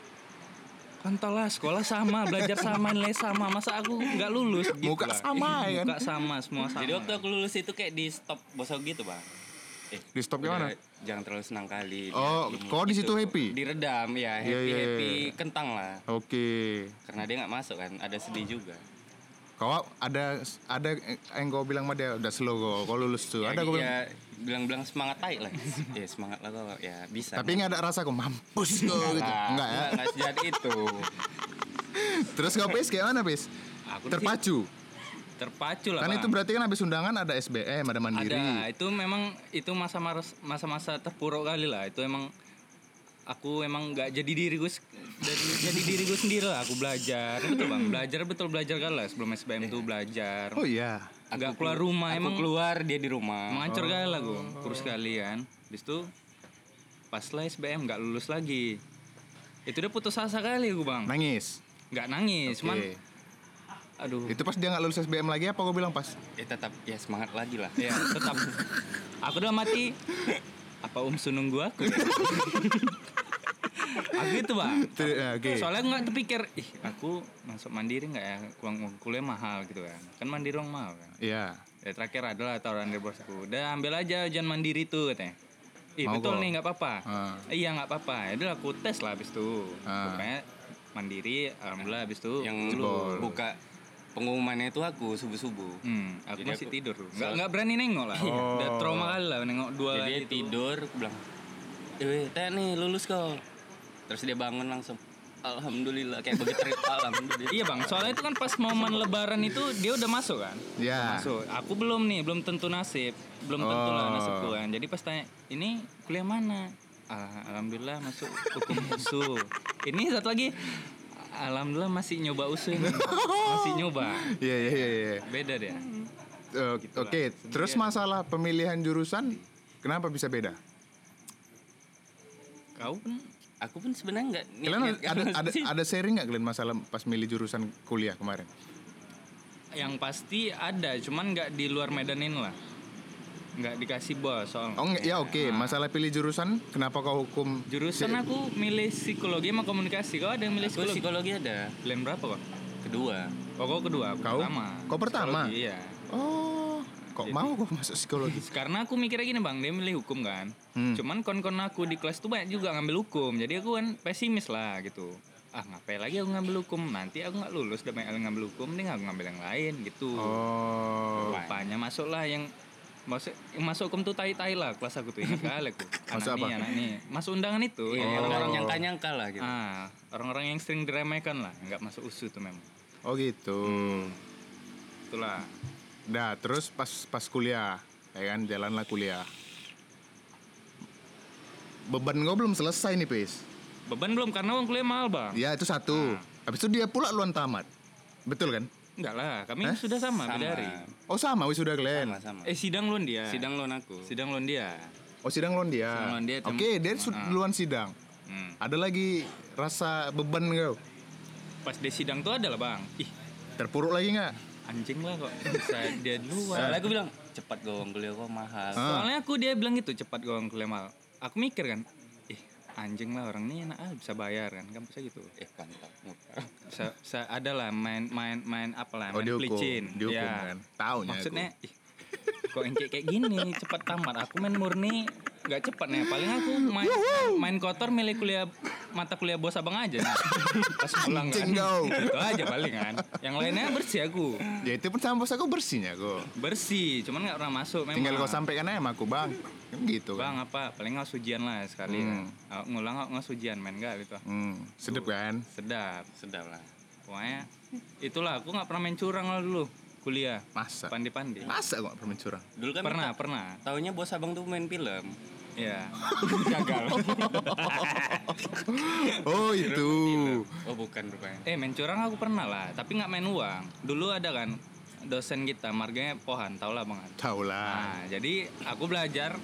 kontol lah sekolah sama belajar sama nilai sama masa aku nggak lulus gitu Muka lah. sama, ya kan? muka sama semua sama Jadi waktu aku lulus itu kayak di stop bosok gitu, Bang. Eh, Di stop gimana? Jangan terlalu senang kali. Oh, kau di situ happy? Diredam, ya, happy iya, happy iya. kentang lah. Oke. Karena dia nggak masuk kan, ada sedih juga. Kau ada ada yang kau bilang sama dia udah slow kau, kau lulus tuh. Ya, ada kau bilang. bilang-bilang semangat tai lah. ya semangat lah kok, ya bisa. Tapi nggak ada rasa kau mampus kau gitu. Enggak ya. Nggak sejati itu. Terus kau Pis kayak mana Pis? Aku Terpacu. terpacu lah Kan Bang. itu berarti kan habis undangan ada SBM, ada mandiri. Ada, itu memang itu masa-masa masa-masa terpuruk kali lah. Itu emang aku emang nggak jadi diri gue dari jadi diri gue sendiri lah. Aku belajar, betul bang. Belajar betul belajar kali lah sebelum SBM tuh belajar. Oh iya. Nggak keluar rumah Aku emang keluar dia di rumah. mengancur kali lah gue. Kurus kalian. Habis itu pas lah SBM nggak lulus lagi. Itu udah putus asa kali gue bang. Nangis. Nggak nangis, cuman Oke. aduh. Itu pas dia nggak lulus SBM lagi apa kau bilang pas? Ya tetap ya semangat lagi lah. Ya tetap. Aku udah mati. Apa Om Su nunggu aku? ya? aku itu bang. Ter- ya, Oke. Soalnya aku nggak terpikir, ih aku masuk mandiri nggak ya? Uang kuliah mahal gitu kan? Kan mandiri uang mahal kan? Iya. Ya terakhir adalah tawaran dari bosku. Udah ambil aja ujian mandiri tuh katanya. Ih Mau betul kok? nih nggak apa-apa. Ah. Iya nggak apa-apa. Ya udah aku tes lah habis itu. Ah. Pokoknya mandiri, alhamdulillah habis itu. Yang Jebol. buka pengumumannya itu aku subuh-subuh. Hmm, aku Jadi masih aku- tidur. Nggak nggak berani nengok lah. Udah trauma kali lah nengok dua Jadi kali itu. tidur, aku bilang, eh teh nih lulus kau. Terus dia bangun langsung, alhamdulillah kayak begitu alhamdulillah. Iya bang, soalnya itu kan pas momen lebaran itu dia udah masuk kan? Ya. Masuk. Aku belum nih, belum tentu nasib, belum tentu lah Oh. nasibku kan. Jadi pas tanya, ini kuliah mana? Ah, alhamdulillah masuk hukum usu. ini satu lagi, alhamdulillah masih nyoba usu ini. masih nyoba. Iya iya iya. iya. Beda deh. Eh, Oke, terus masalah pemilihan jurusan kenapa bisa beda? Kau kan Aku pun sebenarnya nggak Kalian ada ada sih. ada sharing nggak kalian masalah pas milih jurusan kuliah kemarin? yang pasti ada, cuman nggak di luar medan ini lah. Nggak dikasih bos soal. Oh enggak, ya oke. Masalah pilih jurusan, kenapa kau hukum? Jurusan aku milih psikologi sama komunikasi. Kau ada yang milih psikologi? psikologi ada, Pilihan berapa kok? kedua. Oh, kau kedua, aku Kau? pertama. Kau pertama? Psikologi, iya. Oh, kok mau kau masuk psikologi? Karena aku mikirnya gini bang, dia milih hukum kan. Hmm. Cuman kon-kon aku di kelas tuh banyak juga ngambil hukum. Jadi aku kan pesimis lah gitu. Ah ngapain lagi aku ngambil hukum? Nanti aku nggak lulus, udah banyak ngambil hukum, mending aku ngambil yang lain gitu. Oh, Rupanya masuklah yang masuk yang masuk hukum tuh tai-tai lah kelas aku tuh ini kali aku. Masuk anak apa? nih, anak nih. Masuk undangan itu. Iya, yang orang-orang orang nyangka-nyangka lah gitu. ah orang-orang yang sering diremehkan lah, nggak masuk usu tuh memang. oh gitu. Itulah. Dah, terus pas pas kuliah, ya kan jalanlah kuliah. Beban kau belum selesai nih, Pis. Beban belum karena uang kuliah mahal bang. Ya itu satu. Habis itu dia pula luan tamat. Betul kan? Enggak lah, kami Hah? sudah sama, Sama. beda hari. Oh sama wisuda kalian. Sama-sama. Eh sidang lon dia. Sidang loan aku. sidang lon dia. Oh sidang lon dia. Sidang lon dia, Oke, dia su- Ah. duluan sidang. Hmm. Ada lagi rasa beban kau? Pas di sidang tuh ada lah bang. Ih Terpuruk lagi nggak? anjing lah kok bisa dia duluan. Soalnya aku bilang cepat gowong kuliah kok mahal. Ah. Soalnya aku dia bilang gitu cepat gawang kuliah mal. Aku mikir kan, anjing lah orang ini enak ah bisa bayar kan, kan bisa gitu. Eh mantap. Bisa, bisa ada lah main main main apa lah, Oh main dihukum, pelicin. dihukum Ya. kan? Taunya Maksudnya, ih, kok yang kayak, kayak gini cepat tamat. Aku main murni nggak cepat nih. Paling aku main main kotor milih kuliah mata kuliah bos abang aja. Nah. Pas pulang kan. Itu aja paling kan. Yang lainnya bersih aku. Ya itu pun sama bos aku bersihnya kok. Bersih, cuman nggak pernah masuk memang. Tinggal kau sampaikan aja sama aku bang. Kan gitu kan. Bang apa? Paling nggak ujian lah sekali Hmm. kan. Ngulang nggak ujian main gak gitu. Hmm, sedep kan? Sedap. Sedap lah. Pokoknya itulah aku nggak pernah main curang lah dulu kuliah. Masa? Pandi-pandi. Masa kok pernah curang? Dulu kan Pernah, pernah. Taunya bos abang tuh main film. Iya. Gagal. Oh itu. Oh bukan rupanya. eh main curang aku pernah lah, tapi nggak main uang. Dulu ada kan dosen kita, marganya Pohan, tau lah bang. Tahu lah. Nah, jadi aku belajar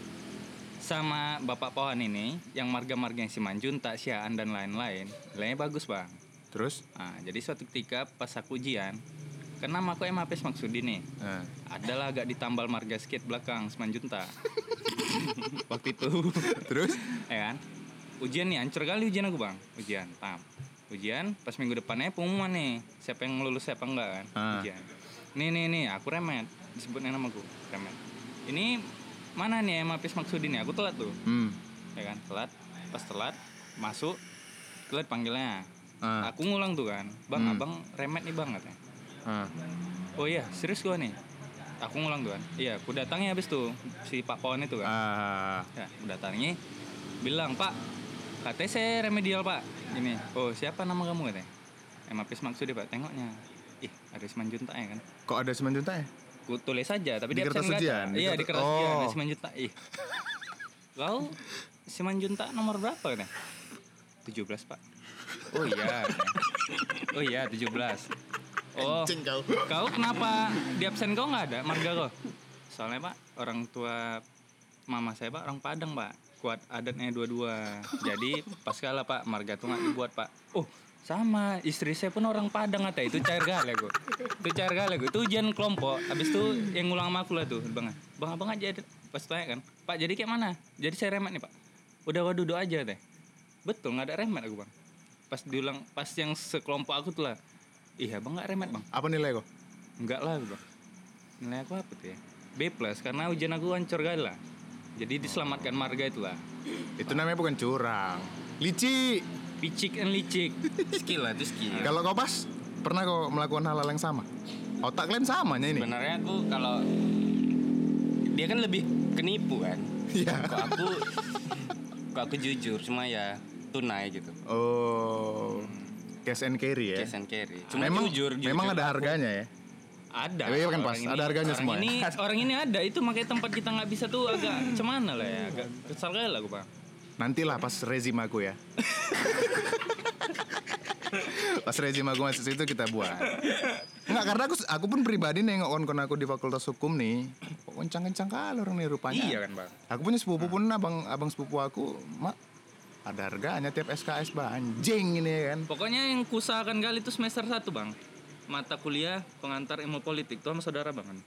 sama bapak Pohan ini, yang marga-marga yang Simanjunta, Siaan dan lain-lain, nilainya bagus bang. Terus? Nah, jadi suatu ketika pas aku ujian, nama aku Emapes Maksudi nih. Nah, Adalah agak ditambal marga skate belakang Simanjunta. Waktu itu. terus? ya kan? Ujian nih, hancur kali ujian aku bang. Ujian, pam. Ujian, pas minggu depannya pengumuman nih. Siapa yang lulus, siapa enggak kan? Ah. Ujian. Nih, nih, nih, aku remet. Disebutnya nama aku, remet. Ini mana nih Emapes Maksudi nih? Aku telat tuh. Hmm. Ya kan, telat. Pas telat, masuk. Telat panggilnya. Ah. Aku ngulang tuh kan. Bang, Hmm. abang remet nih bang katanya. Ah. Oh iya, serius gua nih. Aku ngulang kan. Iya, aku datangnya habis tuh si Pak Pohon itu kan. Ah. Ya, aku datangnya bilang, "Pak, katanya saya remedial, Pak." Gini. "Oh, siapa nama kamu?" katanya. Emapis maksudnya, Pak. Tengoknya. Ih, ada Simanjunta ya kan. Kok ada semen juta ya? Ku tulis saja, tapi Di dia kertas ada. ujian? Iya, di kertas Oh. ujian ada Simanjunta. Ih. Kau Simanjunta nomor berapa katanya? 17, Pak. Oh iya. katanya. Oh iya, 17. Oh, Anjing kau. kau kenapa di absen kau nggak ada marga kau? Soalnya pak orang tua mama saya pak orang Padang pak kuat adatnya dua-dua. Jadi pas kala pak marga tuh nggak dibuat pak. Oh sama istri saya pun orang Padang kata itu cair gale gue. Itu cair gale gue. Itu ujian kelompok. Habis itu yang ngulang sama aku lah tuh bang. Bang abang aja pas tanya kan. Pak jadi kayak mana? Jadi saya remet nih pak. Udah duduk aja teh. Betul nggak ada remet aku bang. Pas diulang pas yang sekelompok aku tuh lah. Iya bang nggak remet bang. Apa nilai kok? Enggak lah bang. Nilai aku apa tuh ya? B plus karena ujian aku hancur lah. Jadi diselamatkan marga itu lah. Itu namanya bukan curang. Lici. Picik and licik. Skill lah itu skill. Kalau kau pas, pernah kau melakukan hal-hal yang sama? Otak kalian samanya ini. Sebenarnya aku kalau dia kan lebih kenipu kan. Iya. Kok aku kok aku jujur cuma ya tunai gitu. Oh. Cash and carry ya. Cash and carry. Cuma memang jujur, jujur. memang ada harganya ya. Ada. Iya kan, Pas? orang Ada harganya semua ya? Ini, orang ini ada itu makanya tempat kita nggak bisa tuh agak cemana lah ya. Agak kesal kali lah gue bang. Nantilah pas rezim aku ya. pas rezim aku masuk situ kita buat. Enggak karena aku aku pun pribadi nengok kon aku di Fakultas Hukum nih. Kencang-kencang kali orang nih rupanya. Iya kan bang. Aku punya sepupu pun abang abang sepupu aku, mak ada harganya tiap SKS bang. Anjing ini ya kan. Pokoknya yang kusahakan kali itu semester 1 bang. Mata kuliah pengantar ilmu politik tuh sama saudara bang kan.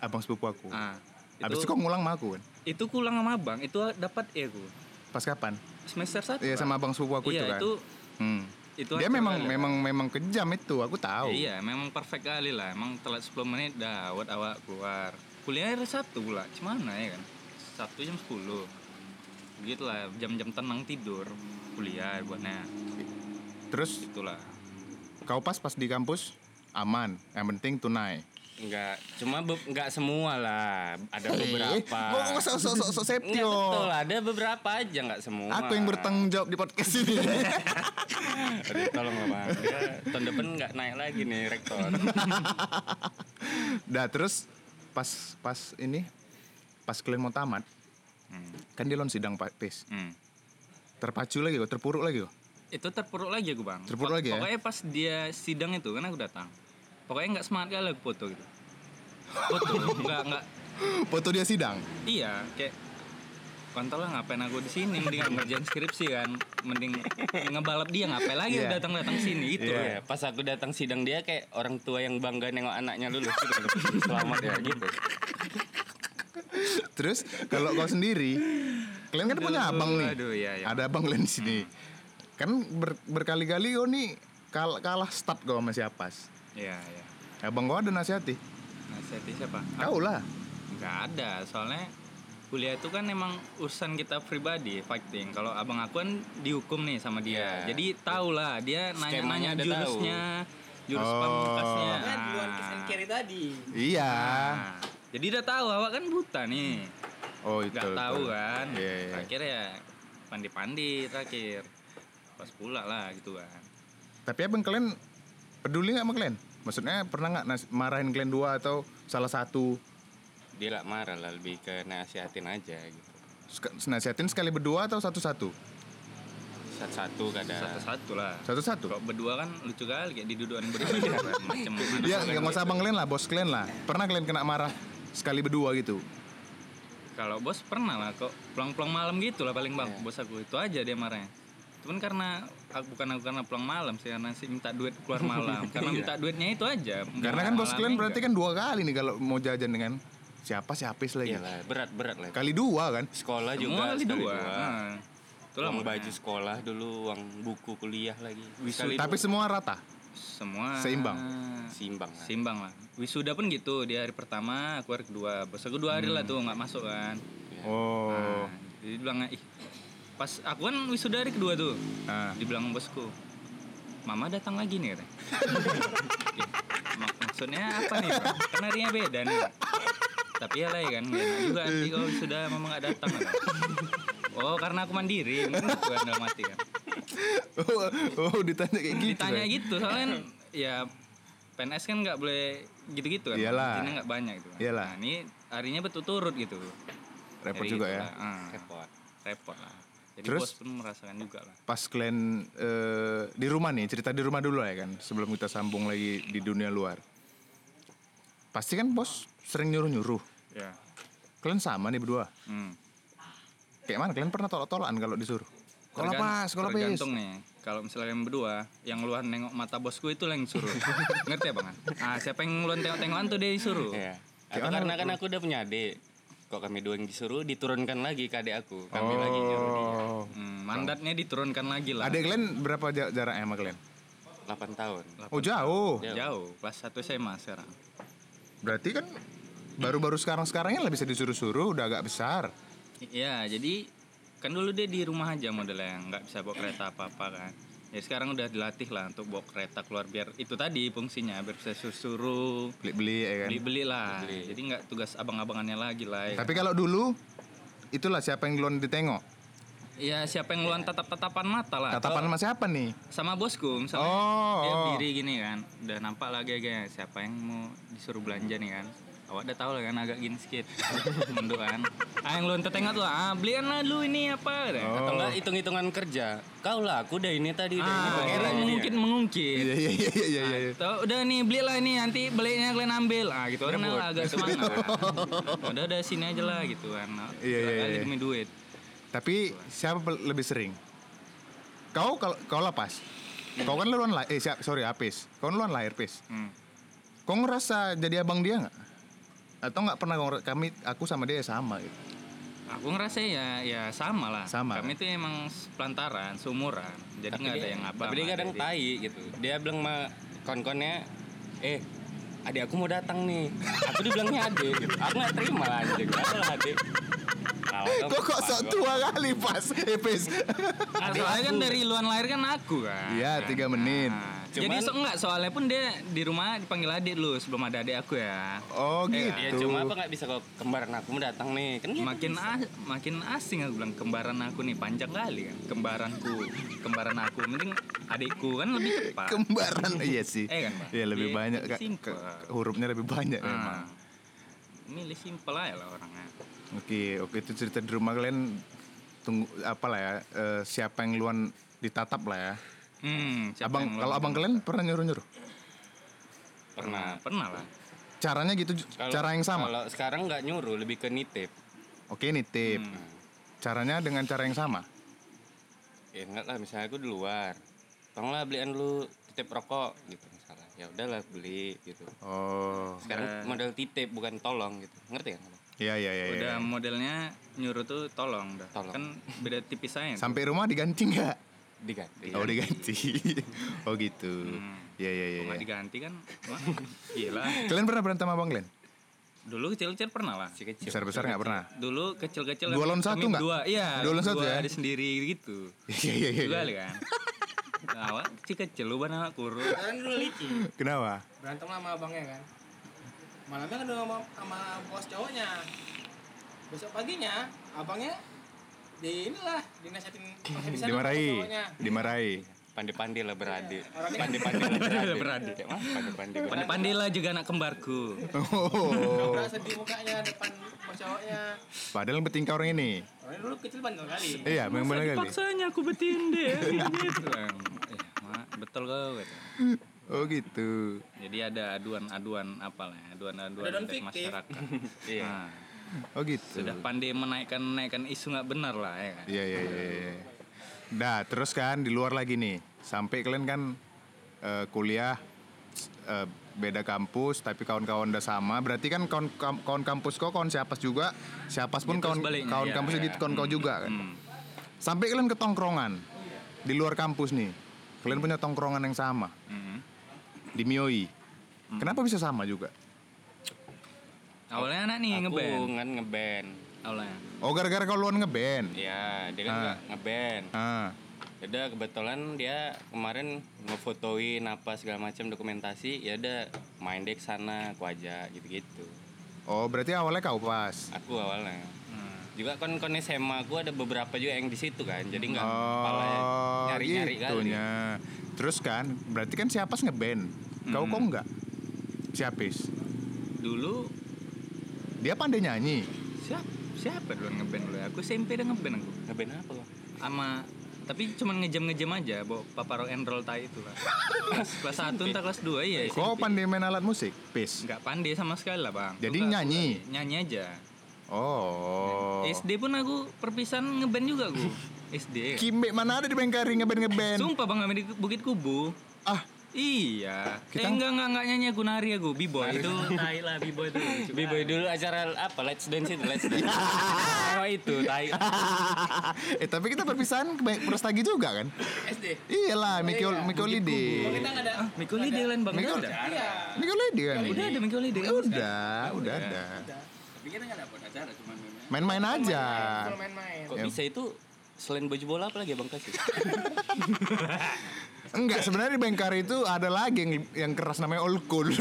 Abang sepupu aku. Ah, Habis itu itu, kok ngulang sama aku kan. itu kulang sama bang. Itu dapat E aku. Pas kapan? Semester 1 Iya sama abang sepupu aku itu iya, kan. itu Hmm. itu Dia memang kali. memang memang kejam itu, aku tahu. Iya, memang perfect kali lah. Emang telat 10 menit dah awat awak keluar. Kuliah hari Sabtu pula. Gimana ya kan? Sabtu jam 10. Lah, jam-jam tenang tidur. Kuliah buatnya. Terus Itulah. kau pas pas di kampus aman, yang penting tunai. Enggak, cuma be- enggak semua lah. Ada Eh, beberapa. Kok sok sok sok sok Enggak Septio. betul, ada beberapa aja enggak semua. Aku yang bertanggung jawab di podcast ini. Aduh, tolong lah bang. Dia tahun depan enggak naik lagi nih rektor. Dah terus pas pas ini pas kalian mau tamat, Hmm. kan dia lon sidang Pak Pes. Hmm. Terpacu lagi kok, terpuruk lagi kok. Itu terpuruk lagi aku bang. Terpuruk lagi ya? Pokoknya pas dia sidang itu kan aku datang. pokoknya nggak semangat kali aku foto gitu foto nggak nggak Foto dia sidang. iya kayak kontol lah ngapain aku di sini mending ngerjain skripsi kan mending ngebalap dia ngapain lagi Iya. datang datang sini itu Iya, pas aku datang sidang dia kayak orang tua yang bangga nengok anaknya lulus gitu. Selamat ya gitu. Terus kalau kau sendiri, kalian kan punya abang nih. aduh, iya, iya. Ada abang kalian di sini. Kan ber- berkali-kali kau nih kal- kalah start kau sama siapas. iya iya Abang kau ada nasihati? nasihati siapa Kau lah. nggak ada soalnya kuliah itu kan emang urusan kita pribadi fighting kalau abang aku kan dihukum nih sama dia Iya. jadi tau lah dia nanya-nanya jurusnya jurus Oh. pamungkasnya Kan Ah. duluan kiss and carry tadi. Iya. Nah, jadi udah tahu awak kan buta nih Oh itu. nggak tahu kan Iya, iya. terakhir ya pandi-pandi terakhir pas pula lah gitu kan Tapi abang kalian peduli nggak sama kalian? Maksudnya pernah nggak marahin kalian dua atau salah satu? Dia lah marah lah lebih ke nasihatin aja gitu. Sek- Nasihatin sekali berdua atau satu-satu? Satu-satu kadang. satu-satu lah Satu-satu. kalau berdua kan lucu kali kayak diduduan berdua macam Ya, nggak usah abang kalian lah, bos kalian lah. Pernah kalian kena marah sekali berdua gitu? Kalau bos pernah lah kok pulang-pulang malam gitu lah paling bang bos aku itu aja dia marahnya. Cuman karena aku bukan aku karena pulang malam sih karena sih minta duit keluar malam. karena minta duitnya itu aja. Karena kan bos kalian berarti kan dua kali nih kalau mau jajan dengan siapa siapis lagi. Iyalah, berat-berat lah. Kali dua kan? Sekolah juga juga kali dua. dua. Nah, itulah uang baju sekolah dulu, uang buku kuliah lagi. Tapi semua rata. Semua Seimbang? dua. simbang lah. Simbang lah. Wisuda pun gitu di hari pertama aku hari kedua. Bos aku dua hari lah tuh nggak masuk kan. Oh. Nah, jadi bilang ih pas aku kan wisuda hari kedua tuh. Nah. dibilang bosku mama datang lagi nih katanya. Mak- maksudnya apa nih Pak? kan harinya beda nih tapi ya lah ya kan gak juga nanti kalau sudah mama nggak datang kata. oh karena aku mandiri mungkin kan dalam hati kan Oh, oh, ditanya kayak gitu. ditanya kan? gitu soalnya kan, ya PNS kan nggak boleh gitu-gitu kan Iyalah. Izinnya nggak banyak gitu kan. Iyalah. nah ini harinya betul-turut gitu Repot Jadi juga ya. itulah, ah, Repot. repot lah jadi Terus? bos pun merasakan juga lah Pas kalian eh, di rumah nih, cerita di rumah dulu ya kan, sebelum kita sambung lagi di dunia luar. Pasti kan bos sering nyuruh-nyuruh. ya Kalian sama nih berdua. hmm. Kayak mana? Kalian pernah tolak-tolakan kalau disuruh? Sekolah pas. tergantung nih kalau misalnya kalian berdua yang luar nengok mata bosku itu yang suruh ngerti ya bang ah siapa yang luar tengok-tengokan tuh dia disuruh Iya. Atau karena kan aku udah punya adik. Kok kami dua yang disuruh diturunkan lagi ke adik aku. Kami lagi nyuruh dia. Oh. Hmm, mandatnya diturunkan lagi lah Adik kalian berapa ja- jaraknya sama kalian? 8 tahun. Oh jauh. jauh kelas 1 SMA sekarang Berarti kan baru-baru sekarang-sekarangnya lah bisa disuruh-suruh, udah agak besar. Iya jadi kan dulu dia di rumah aja modelnya nggak bisa bawa kereta apa-apa kan ya sekarang udah dilatih lah untuk bawa kereta keluar biar itu tadi fungsinya biar bisa suruh Beli-beli ya kan. beli beli lah jadi nggak tugas abang-abangannya lagi lah ya. Tapi kalau dulu itulah siapa yang duluan ditengok. Ya siapa yang ngeluarin tatap-tatapan mata lah. Tatapan sama siapa nih? sama bosku misalnya Oh, dia oh. berdiri gini kan udah nampak lagi kayak siapa yang mau disuruh belanja nih kan awak udah tahu lah kan agak gini sedikit menduk kan ah yang lu ente tengok tuh ah belian lah lu ini apa Oh. Atau enggak hitung-hitungan kerja. Kau lah, aku udah ini tadi udah ini ah pakai kira mungkin mengungkit Iya iya iya iya iya. iya. Tahu udah nih belilah ini nanti belinya kalian ambil ah gitu kan Berebut. agak semangat udah udah sini aja lah gitu kan Iya, iya, kali iya. demi duit Tapi siapa lebih sering? Kau kalau kau lah pas. Kau kan duluan lahir, eh siap, sorry Apis. Kau duluan lahir Pis. Hmm. Kau ngerasa jadi abang dia nggak? Atau nggak pernah kami aku sama dia sama gitu. Aku ngerasa ya ya sama lah. Sama. Kami tuh emang pelantaran, seumuran. Jadi nggak ada yang apa. Tapi dia kadang tai gitu. Dia bilang sama kon-konnya, eh adik aku mau datang nih. Aku dibilangnya adik gitu. Aku nggak terima lah anjing. Aku lah adik. Kok kok sok tua kali pas, eh Pis. Nah, soalnya kan dari luar lahir kan aku kan. Iya, tiga menit. Nah, Cuman- jadi so, enggak soalnya pun dia di rumah dipanggil adik dulu sebelum ada adik aku ya. Oh Eh, gitu. Ya cuma apa nggak bisa kok kembaran aku mau datang nih. Kan. Makin as- makin asing aku bilang kembaran aku nih panjang kali kan. Kembaranku, kembaran aku. Mending adikku kan lebih cepat. Kembaran iya sih. Eh kan, Pak? Iya lebih Iya, banyak lebih Kak. simple. Ke- hurufnya lebih banyak memang. Nah, milih simpel aja lah orangnya. Oke, oke itu cerita di rumah kalian tunggu apalah ya eh, siapa yang luan ditatap lah ya. Hmm, abang kalau abang kalian pernah nyuruh-nyuruh? Pernah. pernah lah Caranya gitu, Kalau- cara yang sama. Kalau sekarang nggak nyuruh, lebih ke nitip. Oke, nitip. Hmm. Caranya dengan cara yang sama. Ya enggak lah, misalnya aku di luar. Tolonglah beliin dulu titip rokok gitu misalnya. Ya udahlah beli gitu. Oh. Sekarang model titip bukan tolong gitu. Ngerti kan? Iya, iya, iya. udah iya. modelnya nyuruh tuh tolong dah Tolong. kan beda tipis aja Sampai rumah diganti nggak? Diganti. Oh, diganti. oh, gitu. Hmm. Iya, iya, iya. Kok nggak iya. diganti kan wah gila Kalian pernah berantem sama Bang Glenn? dulu kecil-kecil pernah lah Kecil kecil. Besar-besar nggak pernah? dulu kecil-kecil Dua lawan satu nggak? dua iya Dua lawan satu dua ya? ada sendiri gitu Iya, iya, iya. dua iya. kali kan awal kecil-kecil lu bana kurus Sekarang dulu licin. Kenapa? Berantem sama abangnya kan. Malamnya kan sama, sama bos cowoknya. Besok paginya abangnya di inilah dinasihatin Dimarahi. Dimarahi. Pandi-pandi lah beradik. Pandi-pandi lah beradik. Pandi-pandi. beradik. pandai-pandai lah juga anak kembarku Oh. Udah sedih mukanya depan cowoknya. Padahal bertingkah orang ini. Orangnya dulu kecil bandel kali. Iya, memang benar kali. paksanya aku bertindak gitu mak betul kau. Oh, gitu. jadi ada aduan-aduan apalah ya, aduan-aduan dari masyarakat Iya. Oh, gitu. sudah pandai menaikkan menaikkan isu nggak benar lah ya kan Iya, iya, iya. iya. Nah, terus kan di luar lagi nih. Sampai kalian kan eh, kuliah eh, beda kampus tapi kawan-kawan udah sama. Berarti kan kawan kawan kampus kau kawan siapa juga, siapa pun Gitu kawan sebaliknya, kawan iya, kampus iya. gitu kawan kau juga kan. Hmm. Sampai kalian ke tongkrongan di luar kampus nih. Kalian punya tongkrongan yang sama Hmm. di Mioi. Kenapa bisa sama juga? Awalnya anak nih Aku ngeband kan ngeband. awalnya Oh, gara-gara kau luan ngeband. Iya, dia kan Ah. nggak ngeband. Ah. Udah kebetulan dia kemarin ngefotoin apa segala macam dokumentasi, ya udah main dek sana, aku aja gitu-gitu. Oh, berarti awalnya kau pas. Aku awalnya. Hmm. Juga kon kon SMA aku ada beberapa juga yang di situ kan, jadi nggak Oh, kepala nyari-nyari kali. gitunya. Terus kan, berarti kan siapa ngeband? Kau Hmm. kok enggak? Siapis. dulu Dia pandai nyanyi. siapa siapa dulu yang ngeband dulu ya? aku SMP udah ngeband aku Ngeband apa lo? sama tapi cuman ngejam-ngejam aja bawa papa rock and roll tai itu lah kelas satu entah kelas 2 iya Kau pandai main alat musik? Pis. nggak pandai sama sekali lah bang Jadi nyanyi? suka nyanyi aja Oh. SD pun aku perpisahan ngeband juga aku SD Kimbe mana ada di Bengkari ngeband-ngeband? sumpah bang kami di Bukit Kubu Ah, iya Kita- eh enggak enggak enggak nyanyi aku nari aku b-boy itu Tai lah bibo itu. B-boy dulu acara apa? Let's Dance itu, Let's Dance. oh itu, tai. eh tapi kita perpisahan ke Prostagi juga kan? SD. Iyalah, Miko Miko Kalau Lidi. kita nggak ada. Miko Lidi lain bang udah ada Iya. Miko Lidi kan? udah ada Miko Lidi kan Udah, udah ada. tapi kita nggak dapat acara cuma Main-main aja. Main-main. Kok bisa itu selain baju bola apa lagi ya Bang Kasih? Enggak, sebenarnya di Bengkari itu ada lagi yang yang keras namanya old cool. oh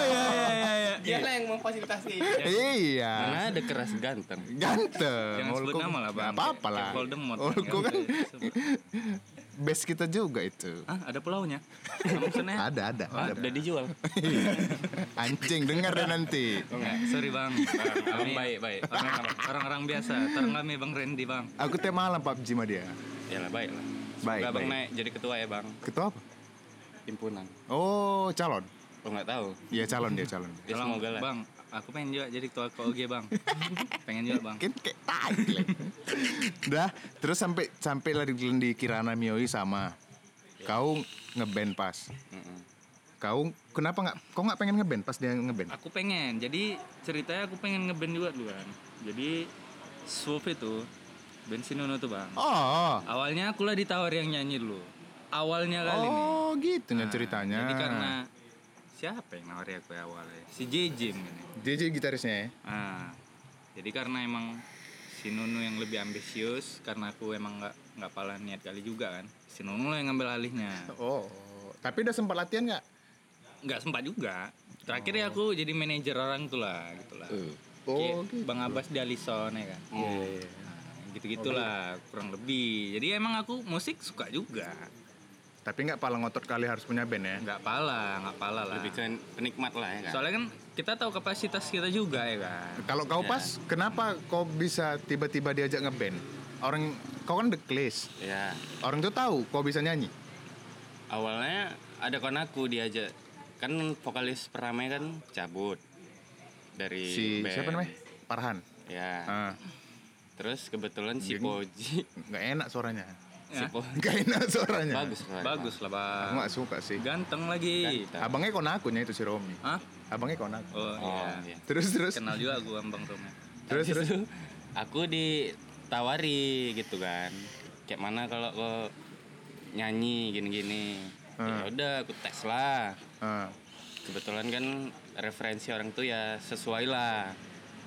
iya iya iya iya Dia lah yang memfasilitasi. iya. Mana ada keras ganteng. Ganteng. Jangan sebut Old cool. nama lah, Bang. Apa-apa lah. Voldemort, Old kan, kan boleh sebut. base kita juga itu. ah ada pulaunya maksudnya Ada, ada. Udah, ada. udah dijual. Anjing, dengar deh nanti. Enggak, sorry bang. Abang baik, baik. Orang- Orang-orang biasa. Terang kami bang Randy bang. Aku teh malam PUBG sama dia. Ya lah, baik lah. Baik, Semoga Bang naik jadi ketua ya Bang. Ketua apa? Himpunan. Oh, calon. Lo nggak tahu? Iya, calon dia, calon. Ya semoga lah. Bang, aku pengen juga jadi ketua KOG bang. pengen juga bang. Kan kayak tai. Udah, terus sampai sampai lah di, di Kirana Mioi sama. Kau ngeband pas. Kau kenapa nggak? Kau nggak pengen ngeband pas dia ngeband? Aku pengen. Jadi ceritanya aku pengen ngeband juga dulu kan. Jadi Swoop itu bensin Nuno tuh bang. Oh, Awalnya aku lah ditawar yang nyanyi dulu. Awalnya kali nih. oh gitu nih Nah, ceritanya. Jadi karena siapa yang nawari aku ya awalnya? Si JJ ini. JJ gitarisnya ya. Nah, jadi karena emang si Nunu yang lebih ambisius, karena aku emang nggak nggak pala niat kali juga kan. Si Nunu lah yang ngambil alihnya. Oh, tapi udah sempat latihan nggak? Nggak sempat juga. Terakhir ya aku jadi manajer orang tuh lah, gitulah. Oh, Kayak gitu. Bang Abbas di Alison ya kan. Iya. Nah, gitu-gitulah kurang lebih. Jadi emang aku musik suka juga. Tapi nggak pala ngotot kali harus punya band ya. Nggak pala, nggak pala lah. Lebih ke penikmat lah ya kan. Soalnya kan kita tahu kapasitas kita juga ya kan. Kalau kau pas, kenapa kau bisa tiba-tiba diajak ngeband? Orang kau kan the class. Ya. Orang tuh tahu kau bisa nyanyi. Awalnya ada kon aku diajak kan vokalis pertamanya kan cabut dari Si band. siapa namanya? Parhan. Ya. Ah, Terus kebetulan si Geng. Poji, nggak enak suaranya. si Ya. Nggak enak suaranya. bagus suaranya. Bagus lah, Aku Bang. nggak suka sih. Ganteng lagi. Ganteng. Abangnya konakunya itu si Romi. Hah? Abangnya konaku. Oh, Oh, iya. iya. Terus terus. Kenal juga gua Bang Romi. Terus terus. Aku ditawari gitu kan. Kayak mana kalau kau nyanyi gini-gini. Ya Hmm. udah aku tes lah. Ah, Kebetulan kan referensi orang tuh ya sesuai lah.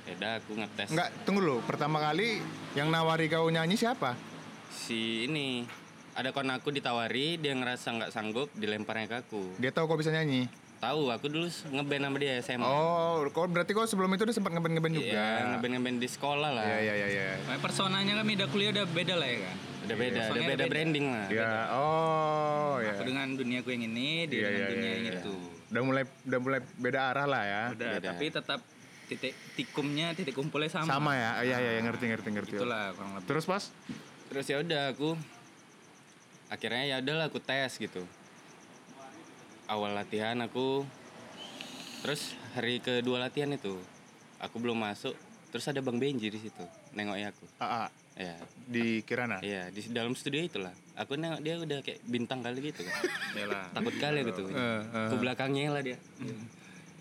Ya udah aku ngetes Enggak, tunggu dulu. Pertama kali yang nawari kau nyanyi siapa? si ini ada kon aku ditawari dia ngerasa nggak sanggup dilemparnya ke aku Dia tahu kau bisa nyanyi. tahu aku dulu ngeband sama dia SMA Oh, kau berarti kau sebelum itu udah sempat ngeband ngeband juga. Iya, ngeband ngeband di sekolah lah Iya iya iya iya. Nah, personanya kami udah kuliah udah beda lah ya kan. udah beda udah Soalnya beda beda. branding lah Ya, oh ya. Aku dengan duniaku yang ini, dia Iya, dengan iya, dunia iya, yang iya. itu. Udah mulai udah mulai beda arah lah ya. Udah, Beda. tapi tetap titik tikumnya, titik kumpulnya sama. Sama ya. Iya iya iya, ngerti ngerti ngerti. Itulah kurang lebih. Terus pas terus ya udah aku akhirnya ya udahlah aku tes gitu awal latihan aku terus hari kedua latihan itu aku belum masuk terus ada bang Benji di situ nengoknya aku AA ya di Kirana. Iya di dalam studio itulah. Aku nengok dia udah kayak bintang kali gitu kan. Takut kali gitu. Eh, eh. Ke belakangnya lah dia.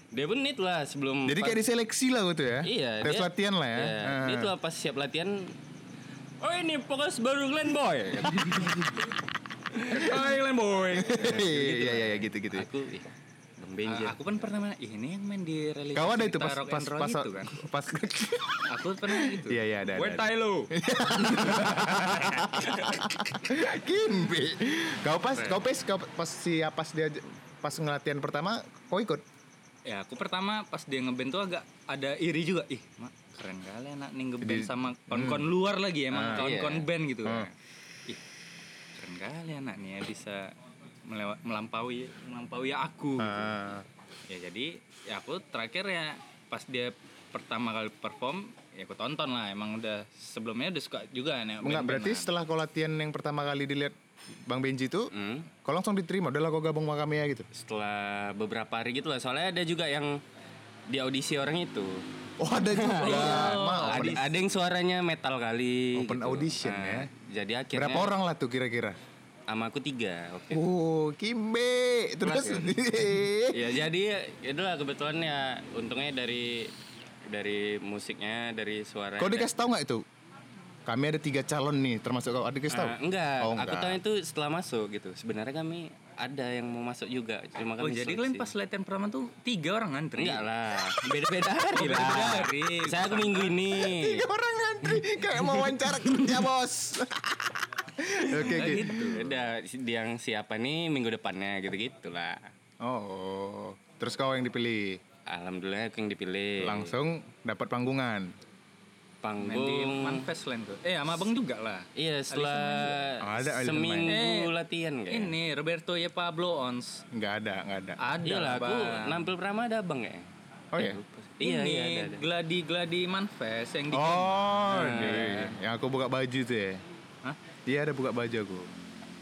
Dia pun itu lah sebelum. Jadi kayak diseleksi lah gitu ya. Iya. Tes dia- latihan lah ya. Iya, Ah. Dia tuh pas siap latihan. Oh ini fokus baru Glenn Boy. oh Glenn Boy. Iya iya iya gitu gitu. Aku ih, Bang Benji. Ah, aku kan pernah main, ini yang main di religi Kau ada itu pas pas pas itu kan. pas Aku pernah gitu. Iya iya ada. Where ada. Tylo? Kimbe. Kau pas kau pas kau pas si pas dia pas ngelatihan pertama kau ikut. Ya, aku pertama pas dia ngeband tuh agak ada iri juga. Ih, mak keren kali anak nih ngeband Di- sama kon-kon luar lagi emang Ah, kon-kon iya. band gitu. Ah. Ih, keren kali anak nih ya bisa melewa- melampaui melampaui aku. Ah. Ya jadi ya aku terakhir ya pas dia pertama kali perform ya aku tonton lah emang udah sebelumnya udah suka juga nih Enggak berarti setelah kau latihan yang pertama kali dilihat Bang Benji itu Hmm. kau langsung diterima udah lah kau gabung sama kami ya gitu. Setelah beberapa hari gitu lah. Soalnya ada juga yang di audisi orang itu. Oh ada juga. Ma, ada, ada yang suaranya metal kali. Open gitu. audition Nah, ya. Jadi akhirnya berapa orang lah tuh kira-kira? sama aku tiga. Oke. Oh, Kimbe. Terus ya jadi itulah kebetulan ya untungnya dari dari musiknya dari suara kau dikasih tahu nggak itu? Kami ada tiga calon nih, termasuk kau. Ada dikasih tahu? enggak, Oh, aku enggak. tahu itu setelah masuk gitu sebenarnya kami ada yang mau masuk juga cuma Oh kami jadi kalian pas latihan pertama tuh tiga orang ngantri? enggak lah beda-beda hari lah hari. saya aku minggu ini Tiga orang ngantri kayak mau wawancara kerja bos. Oke oke. gitu udah yang siapa nih minggu depannya gitu gitulah Oh, terus kau yang dipilih. alhamdulillah aku yang dipilih Langsung dapat panggungan. Main di panggung Manfest lain tuh. Eh sama abang juga lah. iya setelah Oh, ada Alison seminggu main. Eh, latihan kayak Ini Roberto ya Pablo Ons. Nggak ada, nggak ada. Ada iya lah lah aku nampil pertama ada abang ya Oh iya. iya ini iya ada, ada. gladi gladi Manfest yang di Oh, Nah. iya. yang aku buka baju tuh ya. Hah? Iya ada buka baju aku.